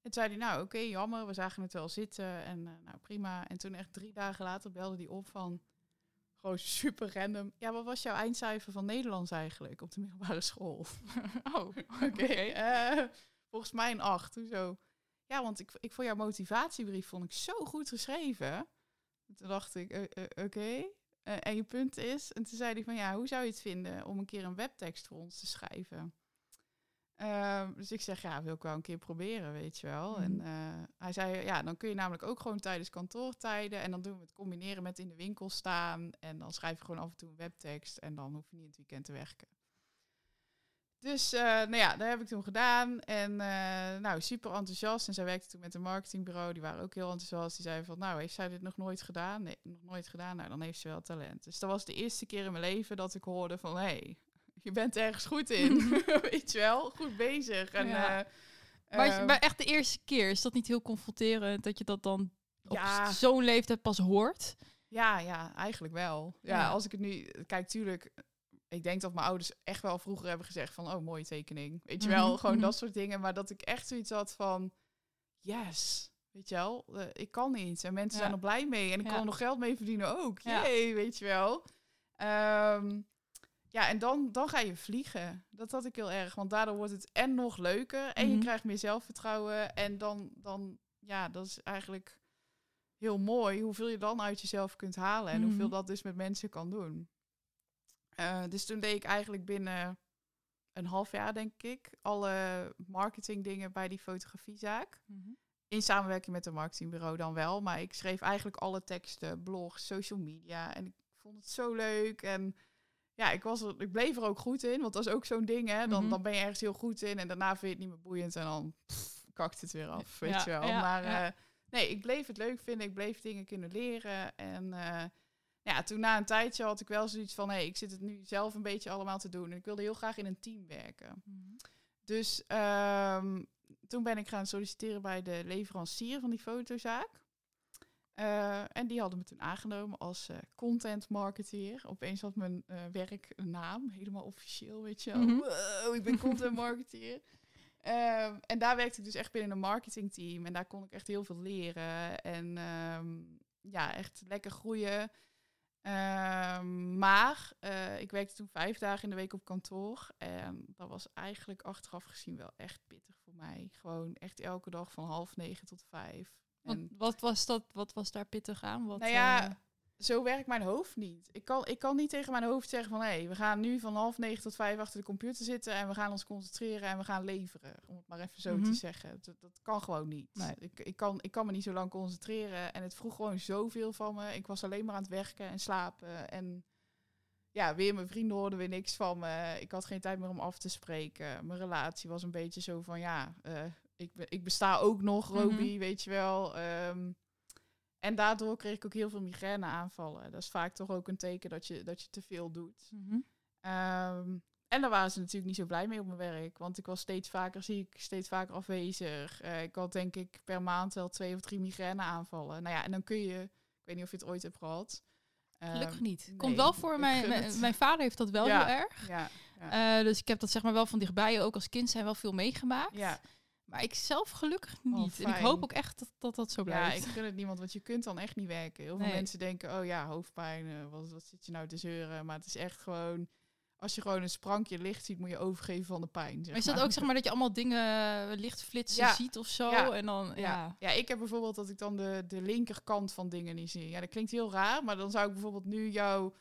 En toen zei hij, nou, oké, jammer. We zagen het wel zitten en eh, nou, prima. En toen echt drie dagen later belde hij op van... Gewoon super random. Ja, wat was jouw eindcijfer van Nederlands eigenlijk op de middelbare school? Oh, Oké. eh, volgens mij een acht. Hoezo? Ja, want ik, ik vond jouw motivatiebrief vond ik zo goed geschreven. Toen dacht ik, eh, oké. Eh, en je punt is, en toen zei hij van ja, hoe zou je het vinden om een keer een webtekst voor ons te schrijven? Ehm, dus ik zeg, ja, wil ik wel een keer proberen, weet je wel. En Mhm. eh, hij zei, ja, dan kun je namelijk ook gewoon tijdens kantoortijden. En dan doen we het combineren met in de winkel staan. En dan schrijf je gewoon af en toe een webtekst. En dan hoef je niet in het weekend te werken. Dus eh, nou ja, dat heb ik toen gedaan. En eh, nou, super enthousiast. En zij werkte toen met een marketingbureau. Die waren ook heel enthousiast. Die zeiden van, nou, heeft zij dit nog nooit gedaan? Nee, nog nooit gedaan. Nou, dan heeft ze wel talent. Dus dat was de eerste keer in mijn leven dat ik hoorde van... hé, hey, je bent ergens goed in. Weet je wel, goed bezig. En, Ja. eh, Maar, eh, maar echt de eerste keer, is dat niet heel confronterend dat je dat dan op zo'n leeftijd pas hoort? Ja, ja, eigenlijk wel. Ja, Ja. als ik het nu... Kijk, tuurlijk... Ik denk dat mijn ouders echt wel vroeger hebben gezegd van... Oh, mooie tekening. Weet je wel, Mhm, gewoon mhm. dat soort dingen. Maar dat ik echt zoiets had van... Yes, weet je wel. eh, ik kan iets. En mensen Ja. zijn er blij mee. En ik Ja. kan er nog geld mee verdienen ook. Ja. Jee, weet je wel. Ehm, ja, en dan, dan ga je vliegen. Dat had ik heel erg. Want daardoor wordt het en nog leuker. En je Mhm. krijgt meer zelfvertrouwen. En dan, dan, ja, dat is eigenlijk heel mooi. Hoeveel je dan uit jezelf kunt halen. En hoeveel dat dus met mensen kan doen. Eh, dus toen deed ik eigenlijk binnen een half jaar, denk ik, alle marketingdingen bij die fotografiezaak. In samenwerking met een marketingbureau dan wel. Maar ik schreef eigenlijk alle teksten, blogs, social media. En ik vond het zo leuk. En ja, ik, was er, ik bleef er ook goed in. Want dat is ook zo'n ding, hè. Dan, Mhm. dan ben je ergens heel goed in. En daarna vind je het niet meer boeiend. En dan pff, kakt het weer af, weet Ja, je wel. ja, maar ja. eh, nee, ik bleef het leuk vinden. Ik bleef dingen kunnen leren. En eh, ja, toen na een tijdje had ik wel zoiets van... hé, hey, ik zit het nu zelf een beetje allemaal te doen. En ik wilde heel graag in een team werken. Dus ehm, toen ben ik gaan solliciteren bij de leverancier van die fotozaak. Eh, en die hadden me toen aangenomen als eh, content marketeer. Opeens had mijn eh, werk een naam, helemaal officieel, weet je wel. Mhm. Wow, ik ben content marketeer. Ehm, en daar werkte ik dus echt binnen een marketingteam. En daar kon ik echt heel veel leren. En ehm, ja, echt lekker groeien. Ehm, maar eh, ik werkte toen vijf dagen in de week op kantoor. En dat was eigenlijk achteraf gezien wel echt pittig voor mij. gewoon echt elke dag van half negen tot vijf. Want En wat was dat? Wat was daar pittig aan? Wat, nou ja, eh, zo werkt mijn hoofd niet. Ik kan, ik kan niet tegen mijn hoofd zeggen van... hé, we gaan nu van half negen tot vijf achter de computer zitten... en we gaan ons concentreren en we gaan leveren. Om het maar even zo Mhm. te zeggen. Dat, dat kan gewoon niet. Nee. Ik, ik, kan, ik kan me niet zo lang concentreren. En het vroeg gewoon zoveel van me. Ik was alleen maar aan het werken en slapen. En ja, weer mijn vrienden hoorden weer niks van me. Ik had geen tijd meer om af te spreken. Mijn relatie was een beetje zo van... ja, eh, ik, ik besta ook nog, Mhm. Roby, weet je wel... Ehm, en daardoor kreeg ik ook heel veel migraine aanvallen. Dat is vaak toch ook een teken dat je, dat je te veel doet. mhm. Ehm, en daar waren ze natuurlijk niet zo blij mee op mijn werk. Want ik was steeds vaker ziek, steeds vaker afwezig. Eh, ik had denk ik per maand wel twee of drie migraine aanvallen. Nou ja, en dan kun je... Ik weet niet of je het ooit hebt gehad. Ehm, Gelukkig niet. nee, Komt wel voor. Mijn, mijn, vader heeft dat wel Ja. heel erg. Ja, ja, Eh, dus ik heb dat zeg maar wel van dichtbij ook als kind zijn wel veel meegemaakt. ja. Maar ik zelf gelukkig niet. en ik hoop ook echt dat dat, dat zo ja, blijft. ik gun het niemand, want je kunt dan echt niet werken. Heel veel Nee. mensen denken, oh ja, hoofdpijn, eh, wat, wat zit je nou te zeuren? Maar het is echt gewoon... Als je gewoon een sprankje licht ziet, moet je overgeven van de pijn. zeg Maar is dat maar. ook zeg maar dat je allemaal dingen eh, lichtflitsen Ja. ziet of zo? Ja. En dan, ja. Ja. ja, ik heb bijvoorbeeld dat ik dan de, de linkerkant van dingen niet zie. Ja, dat klinkt heel raar, maar dan zou ik bijvoorbeeld nu jou...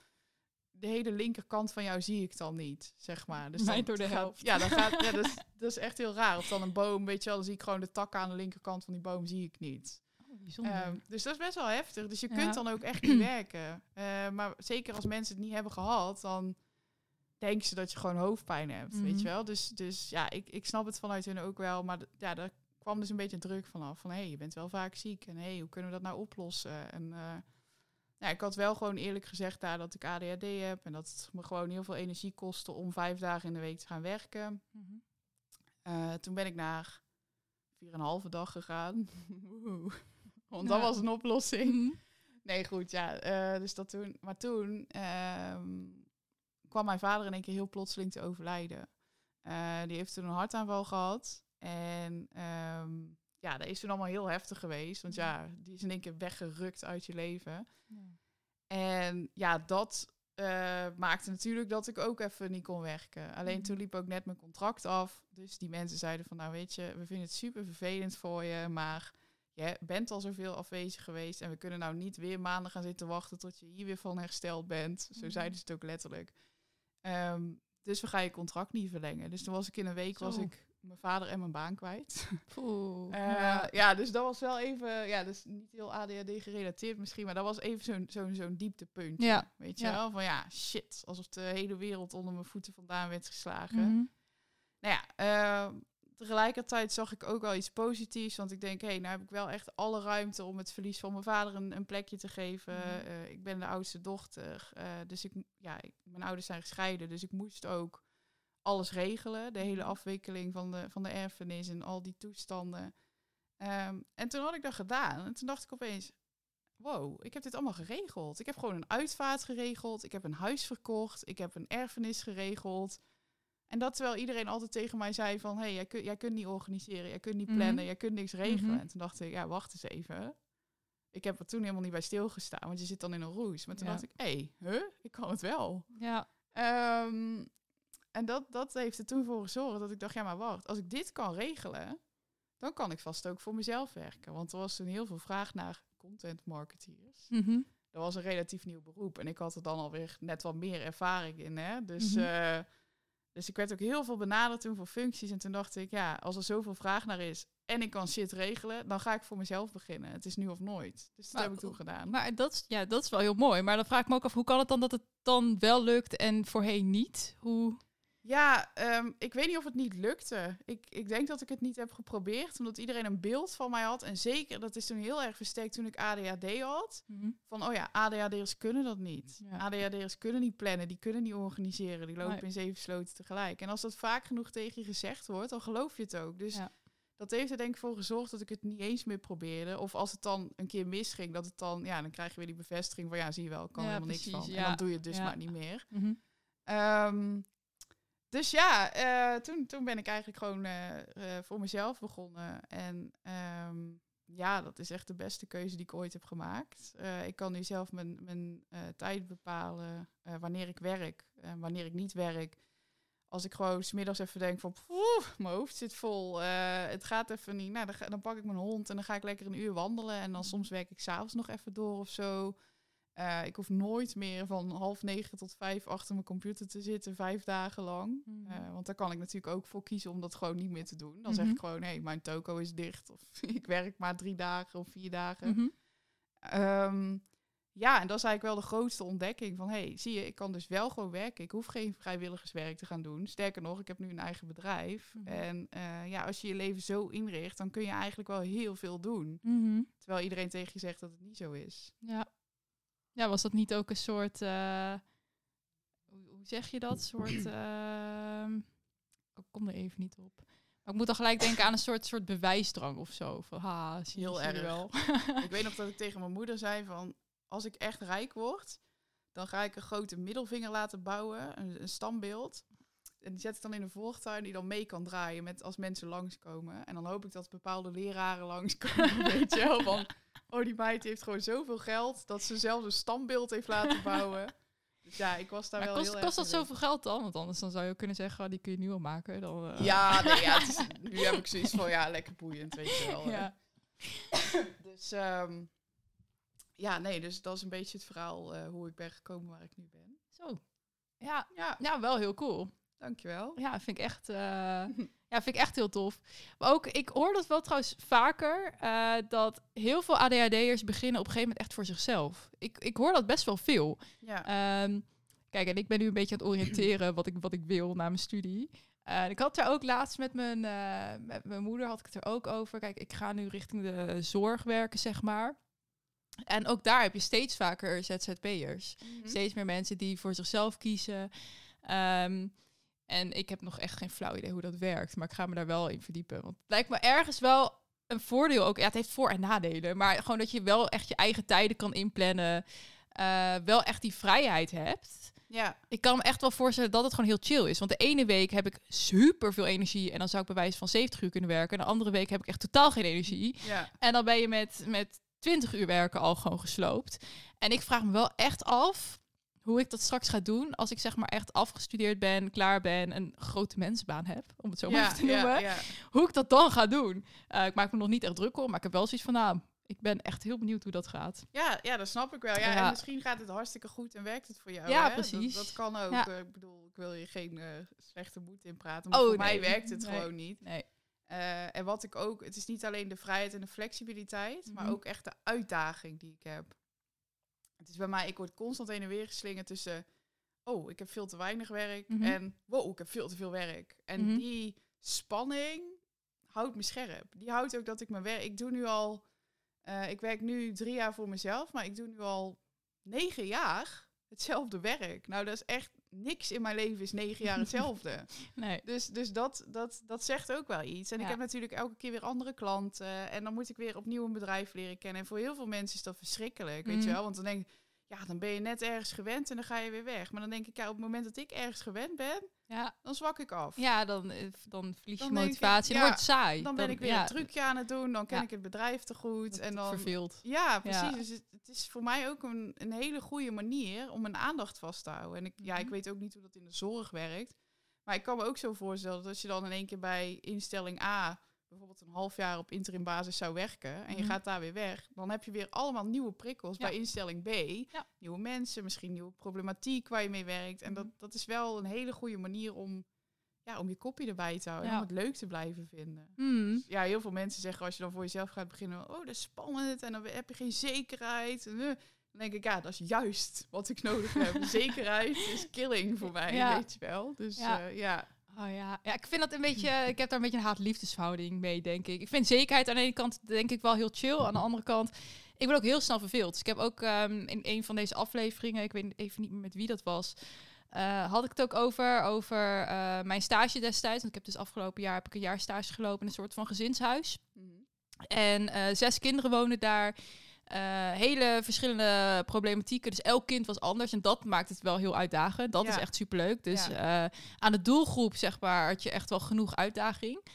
De hele linkerkant van jou zie ik dan niet, zeg maar. Dus dan door de gaat- helft. Ja, dan gaat, ja dat, is, dat is echt heel raar. Of dan een boom, weet je wel, dan zie ik gewoon de takken aan de linkerkant van die boom zie ik niet. Oh, bijzonder. Ehm, dus dat is best wel heftig. Dus je Ja. kunt dan ook echt niet werken. Eh, maar zeker als mensen het niet hebben gehad, dan denken ze dat je gewoon hoofdpijn hebt, Mhm. weet je wel. Dus, dus ja, ik, ik snap het vanuit hun ook wel. Maar ja, daar kwam dus een beetje druk vanaf. Van, hé, hey, je bent wel vaak ziek. En hé, hey, hoe kunnen we dat nou oplossen? En eh, ja, ik had wel gewoon eerlijk gezegd daar dat ik ADHD heb. En dat het me gewoon heel veel energie kostte om vijf dagen in de week te gaan werken. Mhm. Eh, toen ben ik naar 4,5 dag gegaan. Want Ja. dat was een oplossing. Mhm. Nee, goed, ja. eh, dus dat toen. Maar toen ehm, kwam mijn vader in één keer heel plotseling te overlijden. Eh, die heeft toen een hartaanval gehad. En ehm, ja, dat is toen allemaal heel heftig geweest. Want ja, die is in één keer weggerukt uit je leven. En ja, dat eh, maakte natuurlijk dat ik ook even niet kon werken. Alleen Mhm. toen liep ook net mijn contract af. Dus die mensen zeiden van, nou weet je, we vinden het super vervelend voor je, maar je bent al zoveel afwezig geweest en we kunnen nou niet weer maanden gaan zitten wachten tot je hier weer van hersteld bent. Zo Mhm. zeiden ze het ook letterlijk. Ehm, dus we gaan je contract niet verlengen. Dus toen was ik in een week was ik mijn vader en mijn baan kwijt. Poeh. Eh, Ja. ja. dus dat was wel even, ja, dus niet heel ADHD gerelateerd misschien, maar dat was even zo'n zo'n zo'n dieptepuntje. Ja, Weet je ja. wel? Van ja, shit, alsof de hele wereld onder mijn voeten vandaan werd geslagen. Mhm. Nou ja, eh, tegelijkertijd zag ik ook wel iets positiefs, want ik denk, hé, hey, nou heb ik wel echt alle ruimte om het verlies van mijn vader een, een plekje te geven. Mhm. Eh, ik ben de oudste dochter, eh, dus ik, ja, ik- mijn ouders zijn gescheiden, dus ik moest ook alles regelen. De hele Mhm. afwikkeling van de, van de erfenis en al die toestanden. Ehm, en toen had ik dat gedaan. En toen dacht ik opeens, wow, ik heb dit allemaal geregeld. Ik heb gewoon een uitvaart geregeld. Ik heb een huis verkocht. Ik heb een erfenis geregeld. En dat terwijl iedereen altijd tegen mij zei van... hé, hey, jij, kun, jij kunt niet organiseren, jij kunt niet Mhm. plannen, jij kunt niks regelen. Mhm. En toen dacht ik, ja, wacht eens even. Ik heb er toen helemaal niet bij stilgestaan, want je zit dan in een roes. Maar toen Ja. dacht ik, hé, hey, huh? ik kan het wel. Ja. Ehm, en dat, dat heeft er toen voor gezorgd dat ik dacht, ja maar wacht, als ik dit kan regelen, dan kan ik vast ook voor mezelf werken. Want er was toen heel veel vraag naar content marketeers. Mhm. Dat was een relatief nieuw beroep en ik had er dan alweer net wat meer ervaring in. Hè? Dus, Mhm. eh, dus ik werd ook heel veel benaderd toen voor functies. En toen dacht ik, ja, als er zoveel vraag naar is en ik kan shit regelen, dan ga ik voor mezelf beginnen. Het is nu of nooit. Dus dat Maar- heb ik toen gedaan. Maar dat is, ja, dat is wel heel mooi. Maar dan vraag ik me ook af, hoe kan het dan dat het dan wel lukt en voorheen niet? Hoe... Ja, ehm, ik weet niet of het niet lukte. Ik, ik denk dat ik het niet heb geprobeerd, omdat iedereen een beeld van mij had. En zeker, dat is toen heel erg versterkt toen ik ADHD had. Van, oh ja, ADHD'ers kunnen dat niet. Ja. ADHD'ers kunnen niet plannen, die kunnen niet organiseren. Die lopen Nee. in zeven sloten tegelijk. En als dat vaak genoeg tegen je gezegd wordt, dan geloof je het ook. Dus Ja. dat heeft er denk ik voor gezorgd dat ik het niet eens meer probeerde. Of als het dan een keer misging, dat het dan, ja, dan krijg je weer die bevestiging van, ja, zie je wel, ik kan Ja, helemaal niks van. En dan doe je het dus maar niet meer. Mhm. Ehm, dus ja, eh, toen, toen ben ik eigenlijk gewoon eh, eh, voor mezelf begonnen. En ehm, ja, dat is echt de beste keuze die ik ooit heb gemaakt. Ik kan nu zelf mijn, mijn tijd bepalen, wanneer ik werk en wanneer ik niet werk. als ik gewoon smiddags even denk van, poeh, mijn hoofd zit vol, het gaat even niet. Nou, dan, ga- dan pak ik mijn hond en dan ga ik lekker een uur wandelen. En dan soms werk ik s'avonds nog even door of zo. Eh, ik hoef nooit meer van half negen tot vijf achter mijn computer te zitten, vijf dagen lang. Mhm. Eh, want daar kan ik natuurlijk ook voor kiezen om dat gewoon niet meer te doen. Dan zeg ik Mhm. gewoon, hé, mijn toko is dicht. Of ik werk maar drie dagen of vier dagen. Mhm. Ehm, ja, en dat is eigenlijk wel de grootste ontdekking van, hey, zie je, ik kan dus wel gewoon werken. Ik hoef geen vrijwilligerswerk te gaan doen. Sterker nog, ik heb nu een eigen bedrijf. En eh, ja, als je je leven zo inricht, dan kun je eigenlijk wel heel veel doen. Terwijl iedereen tegen je zegt dat het niet zo is. Ja. Ja, was dat niet ook een soort, eh, hoe, zeg je dat? soort, ehm, ik kom er even niet op. Maar ik moet dan gelijk denken aan een soort, soort bewijsdrang of zo. Van, ha, zie, Heel zie erg. wel. ik weet nog dat ik tegen mijn moeder zei van, als ik echt rijk word, dan ga ik een grote middelvinger laten bouwen, een, een standbeeld. En die zet ik dan in een voortuin die dan mee kan draaien met als mensen langskomen. En dan hoop ik dat bepaalde leraren langskomen, weet je wel. Van, oh, die meid heeft gewoon zoveel geld dat ze zelfs een standbeeld heeft laten bouwen. Dus ja, ik was daar Maar wel kost, heel kost dat zoveel geld dan? Want anders dan zou je ook kunnen zeggen, oh, die kun je nu al maken. Dan, eh, Ja, nee, ja het is, nu heb ik zoiets van, ja, lekker boeiend, weet je wel. ja. Dus ehm, ja, nee, dus dat is een beetje het verhaal eh, hoe ik ben gekomen waar ik nu ben. Zo. Ja, Ja, ja, wel heel cool. Dankjewel. Ja, vind ik echt, eh, ja, vind ik echt heel tof. Maar ook, ik hoor dat wel trouwens vaker, eh, dat heel veel ADHD'ers beginnen op een gegeven moment echt voor zichzelf. Ik, ik hoor dat best wel veel. Ja, Ehm, kijk, en ik ben nu een beetje aan het oriënteren wat ik, wat ik wil na mijn studie. Eh, ik had er ook laatst met mijn, met mijn moeder had ik het er ook over. Kijk, ik ga nu richting de zorg werken, zeg maar. En ook daar heb je steeds vaker ZZP'ers. Mhm. Steeds meer mensen die voor zichzelf kiezen. Ehm, en ik heb nog echt geen flauw idee hoe dat werkt. Maar ik ga me daar wel in verdiepen. Want het lijkt me ergens wel een voordeel ook. Ja, het heeft voor- en nadelen. Maar gewoon dat je wel echt je eigen tijden kan inplannen. eh, wel echt die vrijheid hebt. ja, Ik kan me echt wel voorstellen dat het gewoon heel chill is. Want de ene week heb ik super veel energie. En dan zou ik bij wijze van 70 uur kunnen werken. En de andere week heb ik echt totaal geen energie. ja. En dan ben je met, met 20 uur werken al gewoon gesloopt. En ik vraag me wel echt af hoe ik dat straks ga doen als ik zeg maar echt afgestudeerd ben, klaar ben, een grote mensenbaan heb, om het zo maar ja, even te noemen. ja, ja. Hoe ik dat dan ga doen. Eh, ik maak me nog niet echt druk om, maar ik heb wel zoiets van, nou, ik ben echt heel benieuwd hoe dat gaat. Ja, ja, dat snap ik wel. Ja. En misschien gaat het hartstikke goed en werkt het voor jou. Ja, hè? precies. Dat, dat kan ook. Eh, Ik bedoel, ik wil je geen eh, slechte moed inpraten. Maar Oh, voor mij werkt het Nee. gewoon niet. Nee. En wat ik ook, het is niet alleen de vrijheid en de flexibiliteit, maar Mhm. ook echt de uitdaging die ik heb. Het is bij mij, ik word constant heen en weer geslingerd tussen, oh, ik heb veel te weinig werk Mhm. en wow, ik heb veel te veel werk. En Mhm. die spanning houdt me scherp. Die houdt ook dat ik mijn werk, ik doe nu al, eh, ik werk nu drie jaar voor mezelf, maar ik doe nu al negen jaar hetzelfde werk. Nou, dat is echt niks in mijn leven is negen jaar hetzelfde. Nee. Dus, dus dat, dat, dat zegt ook wel iets. En ik heb natuurlijk elke keer weer andere klanten. En dan moet ik weer opnieuw een bedrijf leren kennen. En voor heel veel mensen is dat verschrikkelijk, weet je Mhm. wel. Want dan denk ik, ja, dan ben je net ergens gewend en dan ga je weer weg. Maar dan denk ik, ja, op het moment dat ik ergens gewend ben, Ja, dan zwak ik af. ja dan, eh, dan verlies je ik, motivatie. dan wordt het saai. Dan ben ik weer ja, een trucje aan het doen. Dan ken ik het bedrijf te goed. dat En dan, ja, precies. Dus het, het is voor mij ook een, een hele goede manier om mijn aandacht vast te houden. En ik, ja, ik Mhm. weet ook niet hoe dat in de zorg werkt. Maar ik kan me ook zo voorstellen dat als je dan in één keer bij instelling A bijvoorbeeld een half jaar op interim basis zou werken en je Mhm. gaat daar weer weg, dan heb je weer allemaal nieuwe prikkels Ja. bij instelling B. Ja. Nieuwe mensen, misschien nieuwe problematiek waar je mee werkt. En Mhm. dat, dat is wel een hele goede manier om, ja, om je kopje erbij te houden Ja. en om het leuk te blijven vinden Hmm. ja, heel veel mensen zeggen als je dan voor jezelf gaat beginnen, oh, dat is spannend en dan heb je geen zekerheid. En, eh, dan denk ik, ja, dat is juist wat ik nodig heb. Zekerheid is killing voor mij, Ja. weet je wel. Dus Ja. ja. Oh ja. ja, ik vind dat een beetje. Ik heb daar een beetje een haat-liefdesverhouding mee, denk ik. Ik vind zekerheid aan de ene kant denk ik wel heel chill. Aan de andere kant, ik ben ook heel snel verveeld. Dus ik heb ook ehm, in een van deze afleveringen, ik weet even niet meer met wie dat was, eh, had ik het ook over over eh, mijn stage destijds. Want ik heb dus afgelopen jaar heb ik een jaar stage gelopen in een soort van gezinshuis. Mhm. En eh, zes kinderen wonen daar. Eh, hele verschillende problematieken. Dus elk kind was anders. En dat maakt het wel heel uitdagend. Dat Ja. is echt superleuk. Dus Ja. eh, aan de doelgroep, zeg maar, had je echt wel genoeg uitdaging.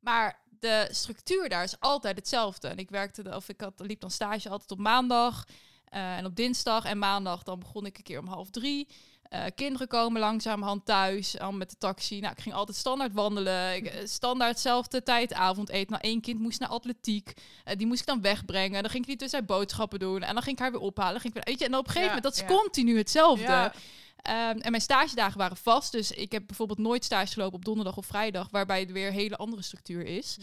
Maar de structuur daar is altijd hetzelfde. En ik werkte, of ik had, liep dan stage altijd op maandag. eh, en op dinsdag en maandag dan begon ik een keer om half drie. Eh, kinderen komen langzamerhand thuis, al met de taxi. Nou, ik ging altijd standaard wandelen. Ik, eh, standaard zelfde tijd avondeten. Nou, één kind moest naar atletiek. Eh, die moest ik dan wegbrengen. Dan ging ik die tussen boodschappen doen. En dan ging ik haar weer ophalen. Ging ik weer, weet je, en op een gegeven Ja, moment, dat is ja. continu hetzelfde. Ja. Ehm, en mijn stagedagen waren vast. Dus ik heb bijvoorbeeld nooit stage gelopen op donderdag of vrijdag. Waarbij het weer een hele andere structuur is.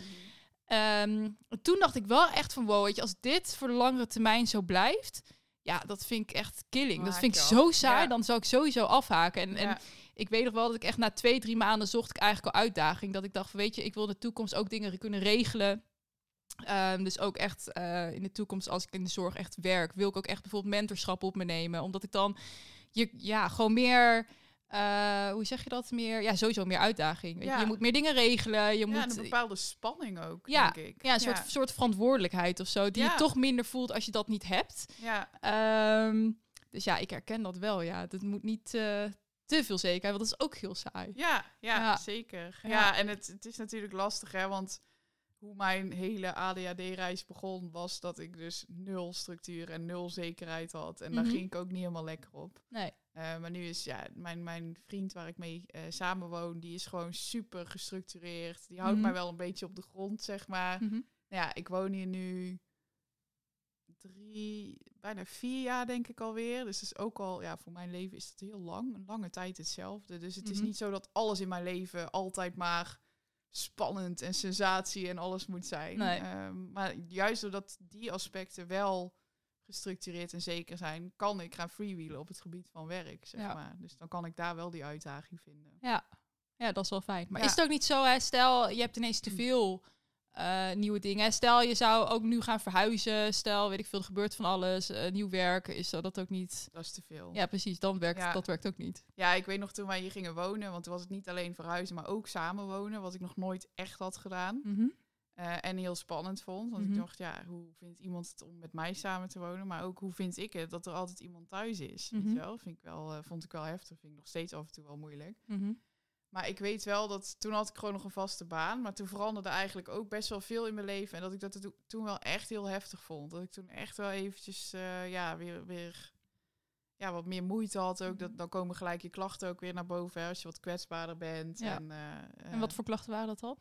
Ehm, toen dacht ik wel echt van wow, weet je, als dit voor de langere termijn zo blijft, ja, dat vind ik echt killing. Dat vind ik zo saai, Ja. dan zou ik sowieso afhaken. En, en Ja. ik weet nog wel dat ik echt na twee, drie maanden zocht ik eigenlijk al uitdaging. Dat ik dacht van weet je, ik wil in de toekomst ook dingen kunnen regelen. Ehm, dus ook echt eh, in de toekomst, als ik in de zorg echt werk, wil ik ook echt bijvoorbeeld mentorschap op me nemen. Omdat ik dan je, ja, gewoon meer. Eh, hoe zeg je dat? Meer, ja, sowieso meer uitdaging. Weet je? Ja. je moet meer dingen regelen. Je Ja, moet, een bepaalde spanning ook, Ja, denk ik. ja, een soort, soort verantwoordelijkheid of zo, die je toch minder voelt als je dat niet hebt. ja. Ehm, dus ja, ik herken dat wel. Ja, dat moet niet eh, te veel zekerheid, want dat is ook heel saai. Ja, ja, zeker. Ja. Ja, en het, het is natuurlijk lastig, hè, want hoe mijn hele ADHD-reis begon, was dat ik dus nul structuur en nul zekerheid had. En daar Mhm. ging ik ook niet helemaal lekker op. Nee. Eh, maar nu is ja, mijn, mijn vriend waar ik mee eh samenwoon, die is gewoon super gestructureerd. Die houdt Mhm. mij wel een beetje op de grond, zeg maar. Mhm. Nou ja, ik woon hier nu drie, bijna vier jaar denk ik alweer. Dus het is ook al, ja, voor mijn leven is dat heel lang. Een lange tijd hetzelfde. Dus het is Mhm. niet zo dat alles in mijn leven altijd maar spannend en sensatie en alles moet zijn. Nee. Ehm, maar juist doordat die aspecten wel gestructureerd en zeker zijn, kan ik gaan freewheelen op het gebied van werk, zeg Ja. maar. Dus dan kan ik daar wel die uitdaging vinden. Ja. ja, dat is wel fijn. Maar Ja. is het ook niet zo, hè? stel je hebt ineens te veel eh, nieuwe dingen. Stel je zou ook nu gaan verhuizen. Stel, weet ik veel, er gebeurt van alles. eh, nieuw werk, is dat, dat ook niet... Dat is te veel. Ja, precies, dan werkt, Ja. dat werkt ook niet. Ja, ik weet nog toen wij hier gingen wonen, want toen was het niet alleen verhuizen, maar ook samenwonen, wat ik nog nooit echt had gedaan. Mhm. Eh, en heel spannend vond. Want Mhm. ik dacht, ja, hoe vindt iemand het om met mij samen te wonen? Maar ook hoe vind ik het dat er altijd iemand thuis is? Weet Mhm. je wel? Vind ik wel, eh, vond ik wel heftig. Vind ik nog steeds af en toe wel moeilijk. Mhm. Maar ik weet wel dat toen had ik gewoon nog een vaste baan. Maar toen veranderde eigenlijk ook best wel veel in mijn leven. En dat ik dat to- toen wel echt heel heftig vond. Dat ik toen echt wel eventjes eh, ja, weer, weer ja, wat meer moeite had. Ook. Dat, dan komen gelijk je klachten ook weer naar boven. Hè, als je wat kwetsbaarder bent. Ja. En, En wat voor klachten waren dat dan?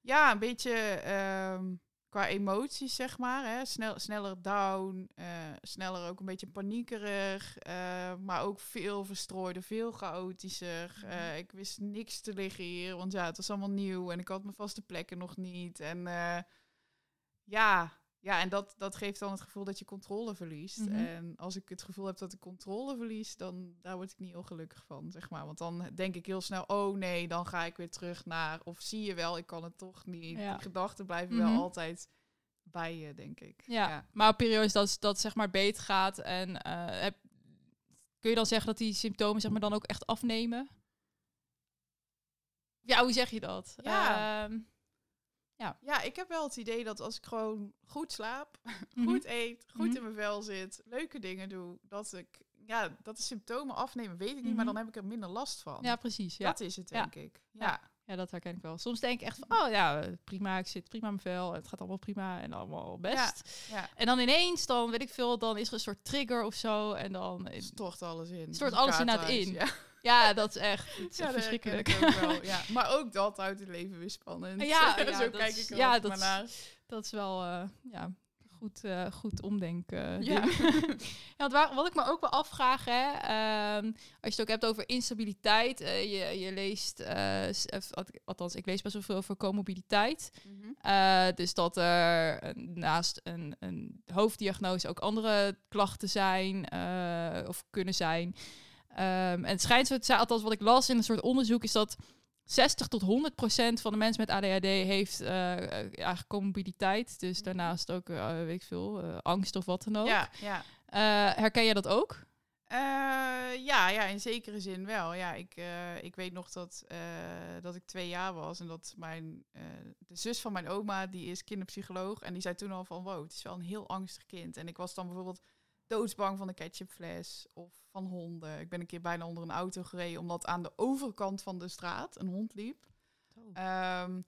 Ja, een beetje ehm, qua emoties, zeg maar. Hè. Snel, sneller down, eh, sneller ook een beetje paniekerig. eh, maar ook veel verstrooider, veel chaotischer. Mhm. Eh, ik wist niks te liggen hier, want ja, het was allemaal nieuw. En ik had mijn vaste plekken nog niet. En ja, ja, en dat, dat geeft dan het gevoel dat je controle verliest. Mhm. En als ik het gevoel heb dat ik controle verlies, dan daar word ik niet heel gelukkig van, zeg maar. Want dan denk ik heel snel, oh nee, dan ga ik weer terug naar... Of zie je wel, ik kan het toch niet. Ja. Die gedachten blijven Mhm. wel altijd bij je, denk ik. Ja, maar op periodes dat dat zeg maar beter gaat en eh, heb, kun je dan zeggen dat die symptomen zeg maar dan ook echt afnemen? Ja, hoe zeg je dat? Ja. Ehm, Ja, ik heb wel het idee dat als ik gewoon goed slaap, mhm. goed eet, goed Mhm. in mijn vel zit, leuke dingen doe, dat ik, ja, dat de symptomen afnemen, weet ik niet, Mhm. maar dan heb ik er minder last van. Ja, precies. Ja. Dat is het, Ja. denk ik. Ja. Ja. ja, dat herken ik wel. Soms denk ik echt van, oh ja, prima, ik zit prima in mijn vel, het gaat allemaal prima en allemaal best. Ja. En dan ineens, dan weet ik veel, dan is er een soort trigger of zo en dan... Stort alles in. Stort alles inderdaad in. Ja, Ja, dat is echt, is ja echt verschrikkelijk. ook wel, ja. Maar ook dat houdt het leven weer spannend. Ja, ja, zo kijk is- ik er ja, altijd dat maar is- naar. Dat is wel eh, ja, goed, eh, goed omdenken. Ja. ding. ja, waar, wat ik me ook wel afvraag, hè, ehm, als je het ook hebt over instabiliteit. eh, je, je leest, eh, althans, ik lees best wel veel over comorbiditeit. Mhm. Eh, dus dat er eh, naast een, een hoofddiagnose ook andere klachten zijn eh, of kunnen zijn. Ehm, en het schijnt zo te althans wat ik las in een soort onderzoek, is dat 60 tot 100 procent van de mensen met ADHD heeft eh, eigenlijk comorbiditeit. Dus Mhm. daarnaast ook, eh, weet ik veel, angst of wat dan ook. Ja, ja. Herken jij dat ook? Ja, ja, in zekere zin wel. Ja, ik, ik weet nog dat, dat ik twee jaar was en dat mijn, de zus van mijn oma, die is kinderpsycholoog, en die zei toen al van, wow, het is wel een heel angstig kind. En ik was dan bijvoorbeeld doodsbang van de ketchupfles of van honden. Ik ben een keer bijna onder een auto gereden, omdat aan de overkant van de straat een hond liep. Ehm,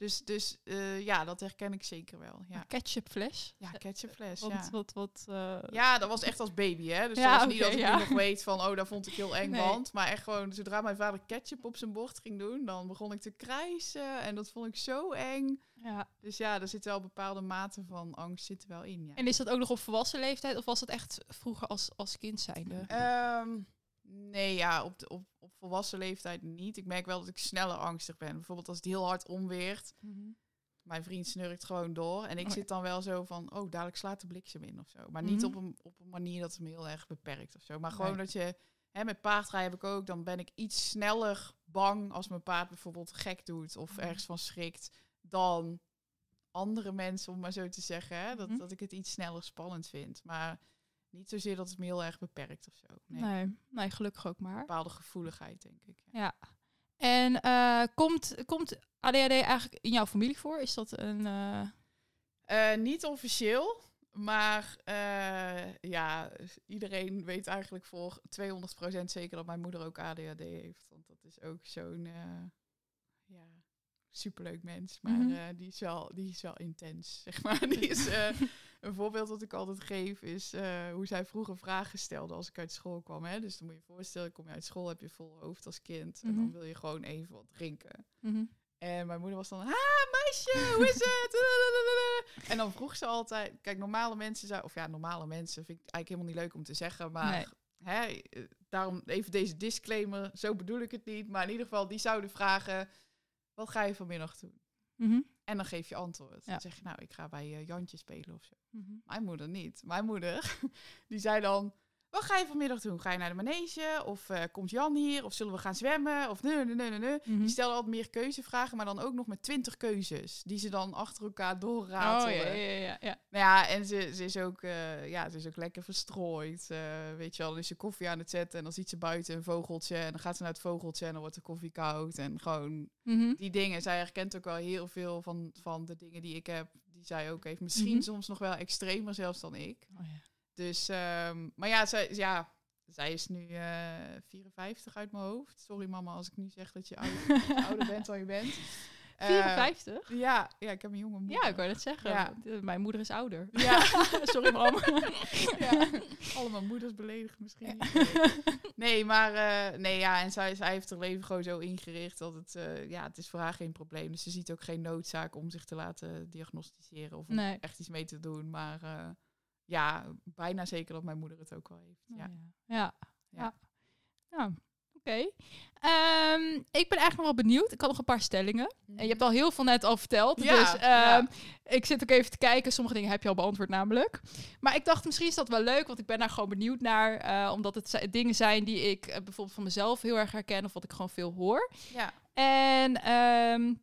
Dus, dus eh, ja, dat herken ik zeker wel. Ja, Een ketchupfles. ja ketchupfles, Want, ja. wat, wat, eh, Ja, dat was echt als baby, hè. Dus Ja, dat was niet dat ik ja. nu nog weet van... oh, dat vond ik heel eng, Nee. want... maar echt gewoon, zodra mijn vader ketchup op zijn bord ging doen... dan begon ik te krijsen en dat vond ik zo eng. ja. Dus ja, er zit wel bepaalde mate van angst zit er wel in, ja. En is dat ook nog op volwassen leeftijd of was dat echt vroeger als, als kind zijnde? Ehm, nee, ja, op, de, op, op volwassen leeftijd niet. Ik merk wel dat ik sneller angstig ben. Bijvoorbeeld als het heel hard onweert. Mijn vriend snurkt gewoon door. En ik Oh zit dan wel zo van, oh, dadelijk slaat de bliksem in of zo. Maar niet Mhm. op, een, op een manier dat het me heel erg beperkt of zo. Maar gewoon Nee. dat je, hè, met paardrijden heb ik ook, dan ben ik iets sneller bang als mijn paard bijvoorbeeld gek doet of Mhm. ergens van schrikt dan andere mensen, om maar zo te zeggen. Hè? Dat, Mhm. dat ik het iets sneller spannend vind. Maar niet zozeer dat het me heel erg beperkt of zo. Nee. Nee. nee, gelukkig ook maar. bepaalde gevoeligheid, denk ik. Ja. Ja. En eh, komt, komt ADHD eigenlijk in jouw familie voor? Is dat een... eh, Eh, niet officieel, maar ja, iedereen weet eigenlijk voor 200% zeker dat mijn moeder ook ADHD heeft. Want dat is ook zo'n ja, superleuk mens. Maar Mhm. die, is wel, die is wel intens, zeg maar. Die is, een voorbeeld dat ik altijd geef is eh, hoe zij vroeger vragen stelde als ik uit school kwam. Hè? Dus dan moet je je voorstellen, kom je uit school, heb je vol hoofd als kind. En dan Mhm. wil je gewoon even wat drinken. mhm. En mijn moeder was dan, ha meisje, hoe is het? en dan vroeg ze altijd, kijk, normale mensen, zou, of ja, normale mensen vind ik eigenlijk helemaal niet leuk om te zeggen, maar Nee. hè, eh, daarom even deze disclaimer, zo bedoel ik het niet, maar in ieder geval, die zouden vragen, wat ga je vanmiddag doen? Mhm. En dan geef je antwoord. Ja. Dan zeg je, nou, ik ga bij eh, Jantje spelen of zo. Mhm. Mijn moeder niet. Mijn moeder, die zei dan... Wat ga je vanmiddag doen? Ga je naar de manege? Of eh, komt Jan hier? Of zullen we gaan zwemmen? Of nee, nee, nee, nee, nee. Mhm. Die stelde altijd meer keuzevragen, maar dan ook nog met twintig keuzes. Die ze dan achter elkaar Oh, doorratelen. ja, ja, ja, ja. Nou ja, en ze, ze, is ook, eh, ja, ze is ook lekker verstrooid. eh, weet je wel, dan is ze koffie aan het zetten en dan ziet ze buiten een vogeltje. En dan gaat ze naar het vogeltje en dan wordt de koffie koud. En gewoon Mhm. die dingen. Zij herkent ook wel heel veel van, van de dingen die ik heb, die zij ook heeft. Misschien Mhm. soms nog wel extremer zelfs dan ik. Oh, ja. Dus, ehm, maar ja, zij, ja, zij is nu eh 54 uit mijn hoofd. Sorry mama als ik nu zeg dat je oud- ouder bent dan je bent. Eh, 54? ja, ja, ik heb een jonge moeder. ja, ik wou net zeggen. Ja. eh, Mijn moeder is ouder. Ja. Sorry, mam. ja. Allemaal moeders beledigen misschien. Nee, maar eh, nee, ja, en zij, zij heeft haar leven gewoon zo ingericht dat het, eh, ja, het is voor haar geen probleem. Dus ze ziet ook geen noodzaak om zich te laten diagnosticeren of om Nee. echt iets mee te doen. Maar eh, ja, bijna zeker dat mijn moeder het ook wel heeft. Ja. Ja. Ja. Ja. ja. ja. Oké. Ehm, ik ben eigenlijk nog wel benieuwd. Ik had nog een paar stellingen. En je hebt al heel veel net al verteld. Ja, dus ja. ehm, ik zit ook even te kijken. Sommige dingen heb je al beantwoord namelijk. Maar ik dacht, misschien is dat wel leuk. Want ik ben daar gewoon benieuwd naar. eh, omdat het dingen zijn die ik eh, bijvoorbeeld van mezelf heel erg herken. Of wat ik gewoon veel hoor. ja. En ehm,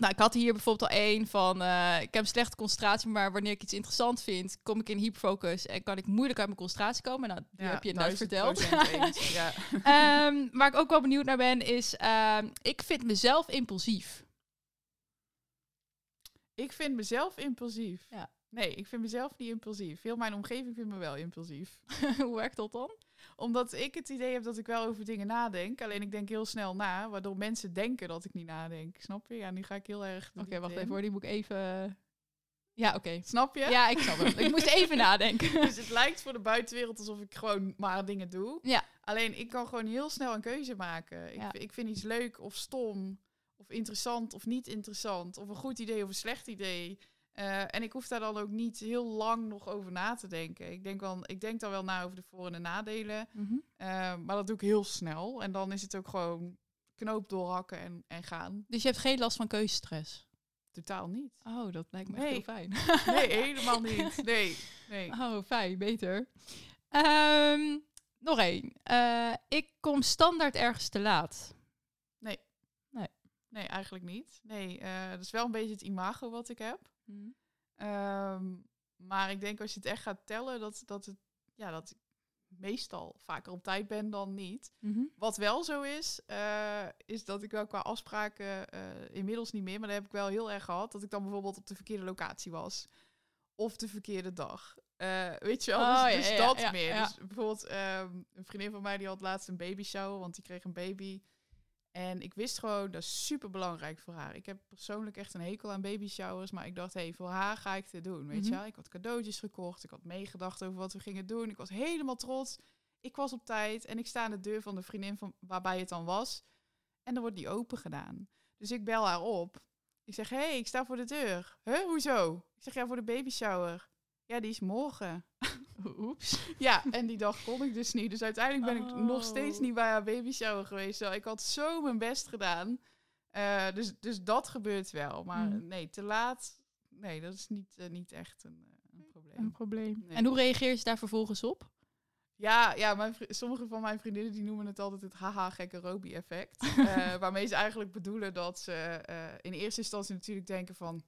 nou, ik had hier bijvoorbeeld al één van... eh, ik heb een slechte concentratie, maar wanneer ik iets interessant vind... kom ik in hyperfocus en kan ik moeilijk uit mijn concentratie komen. Nou, die Ja, heb je net 1000% verteld. ja. Ehm, waar ik ook wel benieuwd naar ben, is... ehm, ik vind mezelf impulsief. Ik vind mezelf impulsief. Ja. Nee, ik vind mezelf niet impulsief. Heel mijn omgeving vindt me wel impulsief. Hoe werkt dat dan? Omdat ik het idee heb dat ik wel over dingen nadenk. Alleen ik denk heel snel na, waardoor mensen denken dat ik niet nadenk. Snap je? Ja, nu ga ik heel erg. Oké, wacht in. even hoor. Die moet ik even... Ja, oké. Snap je? Ja, ik snap het. Ik moest even nadenken. Dus het lijkt voor de buitenwereld alsof ik gewoon maar dingen doe. Ja. Alleen ik kan gewoon heel snel een keuze maken. Ik, Ja. ik vind iets leuk of stom, of interessant of niet interessant, of een goed idee of een slecht idee. Eh, en ik hoef daar dan ook niet heel lang nog over na te denken. Ik denk, wel, ik denk dan wel na over de voor- en de nadelen. Mhm. Eh, maar dat doe ik heel snel. En dan is het ook gewoon knoop doorhakken en, en gaan. Dus je hebt geen last van keuzestress? Totaal niet. Oh, dat lijkt me Nee. heel fijn. Nee, helemaal niet. Nee, nee. Oh, fijn, beter. Ehm, nog één. Eh, ik kom standaard ergens te laat. Nee, eigenlijk niet. Nee, dat is wel een beetje het imago wat ik heb. Ehm, maar ik denk als je het echt gaat tellen, dat, dat, het, ja, dat ik meestal vaker op tijd ben dan niet. Mhm. Wat wel zo is, eh, is dat ik wel qua afspraken eh, inmiddels niet meer, maar dat heb ik wel heel erg gehad, dat ik dan bijvoorbeeld op de verkeerde locatie was. Of de verkeerde dag. Eh, weet je wel, Oh, dus, ja, dus ja, dat ja, meer. Dus bijvoorbeeld ehm, een vriendin van mij die had laatst een baby shower, want die kreeg een baby. En ik wist gewoon, dat is super belangrijk voor haar. Ik heb persoonlijk echt een hekel aan baby showers. Maar ik dacht, hé, hey, voor haar ga ik dit doen. Weet Mhm. je wel? Ik had cadeautjes gekocht. Ik had meegedacht over wat we gingen doen. Ik was helemaal trots. Ik was op tijd. En ik sta aan de deur van de vriendin van waarbij het dan was. En dan wordt die open gedaan. Dus ik bel haar op. Ik zeg, hé, hey, ik sta voor de deur. Huh, hoezo? Ik zeg, ja, voor de baby shower. Ja, die is morgen. Oeps. Ja, en die dag kon ik dus niet. Dus uiteindelijk ben ik nog steeds Oh. niet bij haar baby shower geweest. Terwijl Ik had zo mijn best gedaan. Eh, dus, dus dat gebeurt wel. Maar Mm. nee, te laat. Nee, dat is niet, eh, niet echt een, eh, een probleem. Een probleem. Nee. En hoe reageer je daar vervolgens op? Ja, ja mijn sommige van mijn vriendinnen die noemen het altijd het haha gekke Roby effect. Waarmee ze eigenlijk bedoelen dat ze in eerste instantie natuurlijk denken van...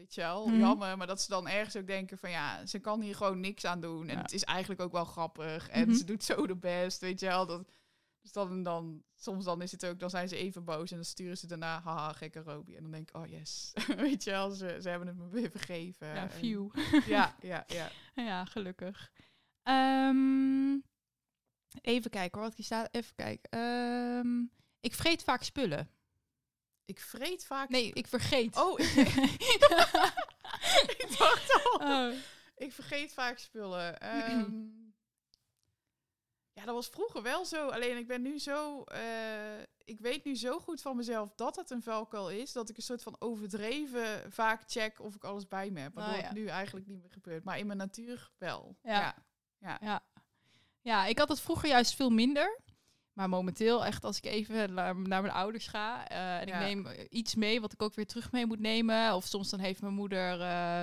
"Oh, Weet je wel, Mhm. jammer. Maar dat ze dan ergens ook denken van ja, ze kan hier gewoon niks aan doen. En Ja. het is eigenlijk ook wel grappig. En Mhm. ze doet zo de best, weet je wel. Dat, dus dan, dan, soms dan is het ook, dan zijn ze even boos. En dan sturen ze daarna, haha, gekke Roby. En dan denk ik, oh yes. weet je wel, ze, ze hebben het me weer vergeven. ja, En- view. Ja, ja, ja. ja, gelukkig. Ehm, even kijken hoor, wat hier staat. Even kijken. Ehm, ik vreet vaak spullen. Ik vreet vaak... Nee, ik vergeet. Oh, ik, ik dacht al. Oh. Ik vergeet vaak spullen. Ehm, ja, dat was vroeger wel zo. Alleen ik ben nu zo. eh, ik weet nu zo goed van mezelf dat het een valkuil is. Dat ik een soort van overdreven vaak check of ik alles bij me heb. Waardoor Ah, ja. het nu eigenlijk niet meer gebeurt. Maar in mijn natuur wel. Ja. Ja. Ja. ja, ik had het vroeger juist veel minder. Maar momenteel, echt als ik even naar, naar mijn ouders ga eh, en Ja. ik neem eh, iets mee wat ik ook weer terug mee moet nemen. Of soms dan heeft mijn moeder. eh,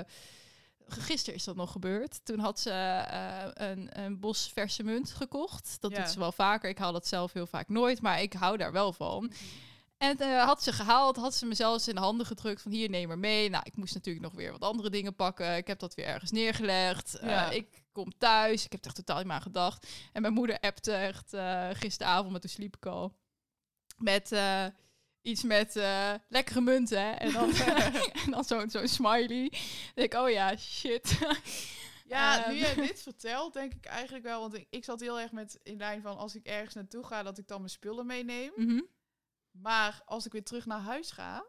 gisteren is dat nog gebeurd. Toen had ze een, een bos verse munt gekocht. Dat Ja. doet ze wel vaker. Ik haal dat zelf heel vaak nooit, maar ik hou daar wel van. En eh, had ze gehaald, had ze me zelfs in de handen gedrukt van hier, neem maar mee. Nou, ik moest natuurlijk nog weer wat andere dingen pakken. Ik heb dat weer ergens neergelegd. Ja. ik kom thuis, ik heb er echt totaal niet meer aan gedacht. En mijn moeder appte echt eh, gisteravond, maar toen sliep ik al. Met eh, iets met eh, lekkere munten. hè. En dan, en dan zo'n zo'n smiley. Dan denk ik, oh ja, shit. Ja, Ehm. nu jij dit vertelt, denk ik eigenlijk wel. Want ik, ik zat heel erg met in lijn van als ik ergens naartoe ga, dat ik dan mijn spullen meeneem. Mhm. Maar als ik weer terug naar huis ga,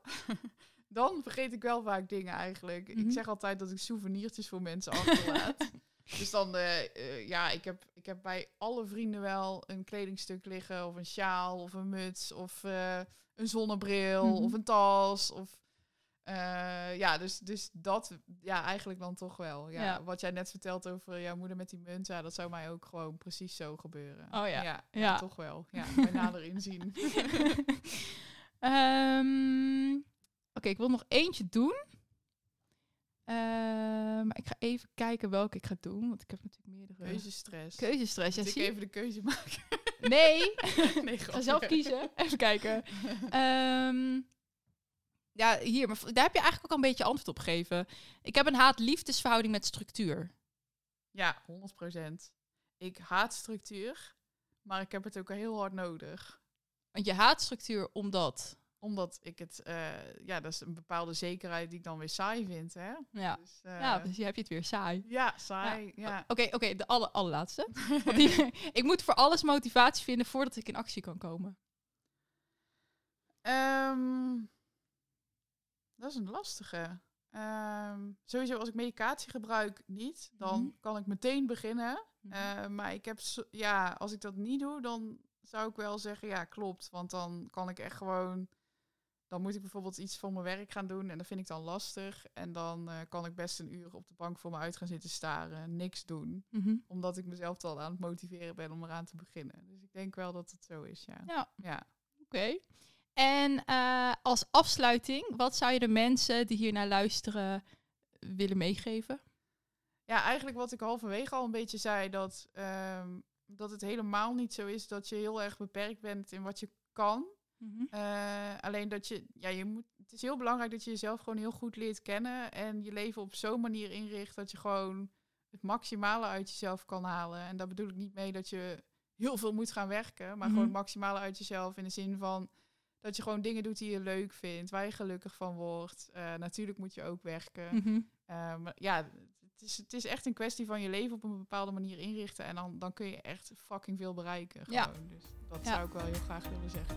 dan vergeet ik wel vaak dingen eigenlijk. Mhm. Ik zeg altijd dat ik souvenirtjes voor mensen achterlaat. Dus dan, eh, eh, ja, ik heb, ik heb bij alle vrienden wel een kledingstuk liggen, of een sjaal, of een muts, of eh, een zonnebril, Mhm. of een tas. Of, ja, dus, dus dat, ja, eigenlijk dan toch wel. Ja, Ja. Wat jij net vertelt over jouw moeder met die munt, ja, dat zou mij ook gewoon precies zo gebeuren. Oh ja. Ja, ja, Ja. toch wel. Ja, bij nader inzien. Ehm, Oké, ik wil nog eentje doen. Ehm, maar ik ga even kijken welke ik ga doen. Want ik heb natuurlijk meerdere... Keuzestress. Keuzestress. Ja, Moet ik even de keuze maken? Nee, nee, ga zelf kiezen. Even kijken. Ehm, ja, hier. Maar daar heb je eigenlijk ook al een beetje antwoord op gegeven. Ik heb een haat-liefdesverhouding met structuur. Ja, 100% Ik haat structuur, maar ik heb het ook heel hard nodig. Want je haat structuur omdat... Omdat ik het, eh, ja, dat is een bepaalde zekerheid die ik dan weer saai vind, hè? Ja, Dus, eh, ja dus je hebt je het weer saai. ja, saai, ja. Oké, oké, de aller, allerlaatste. Want die, ik moet voor alles motivatie vinden voordat ik in actie kan komen. Ehm, dat is een lastige. Ehm, sowieso, als ik medicatie gebruik niet, dan Mhm. kan ik meteen beginnen. Eh, maar ik heb, ja, als ik dat niet doe, dan zou ik wel zeggen, ja, klopt. Want dan kan ik echt gewoon, dan moet ik bijvoorbeeld iets voor mijn werk gaan doen en dat vind ik dan lastig. En dan eh, kan ik best een uur op de bank voor me uit gaan zitten staren, niks doen. Mhm. Omdat ik mezelf al aan het motiveren ben om eraan te beginnen. Dus ik denk wel dat het zo is, ja. Ja. Ja. Oké. En eh, als afsluiting, wat zou je de mensen die hier naar luisteren willen meegeven? Ja, eigenlijk wat ik halverwege al een beetje zei, dat, ehm, dat het helemaal niet zo is dat je heel erg beperkt bent in wat je kan. Eh, alleen dat je, ja, je moet, het is heel belangrijk dat je jezelf gewoon heel goed leert kennen en je leven op zo'n manier inricht dat je gewoon het maximale uit jezelf kan halen. En daar bedoel ik niet mee dat je heel veel moet gaan werken, maar Mhm. gewoon het maximale uit jezelf in de zin van dat je gewoon dingen doet die je leuk vindt, waar je gelukkig van wordt. Eh, natuurlijk moet je ook werken. Mhm. Eh, maar ja, het het, is, het is echt een kwestie van je leven op een bepaalde manier inrichten. En dan, dan kun je echt fucking veel bereiken. Gewoon. Ja. Dus dat Ja. zou ik wel heel graag willen zeggen.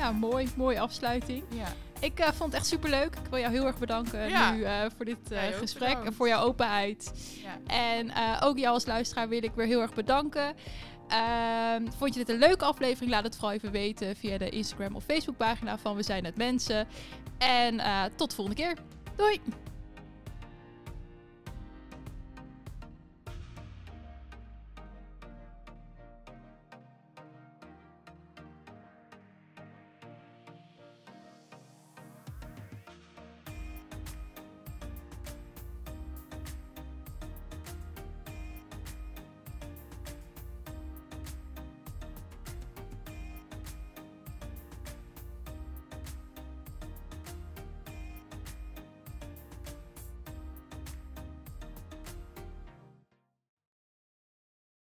Ja, mooi. Mooie afsluiting. Ja. Ik eh, vond het echt superleuk. Ik wil jou heel erg bedanken Ja. nu eh, voor dit eh, gesprek en voor jouw openheid. ja. En ook jou als luisteraar wil ik weer heel erg bedanken. Ehm, vond je dit een leuke aflevering? Laat het vooral even weten via de Instagram of Facebook pagina van We Zijn Het Mensen. En tot de volgende keer. Doei!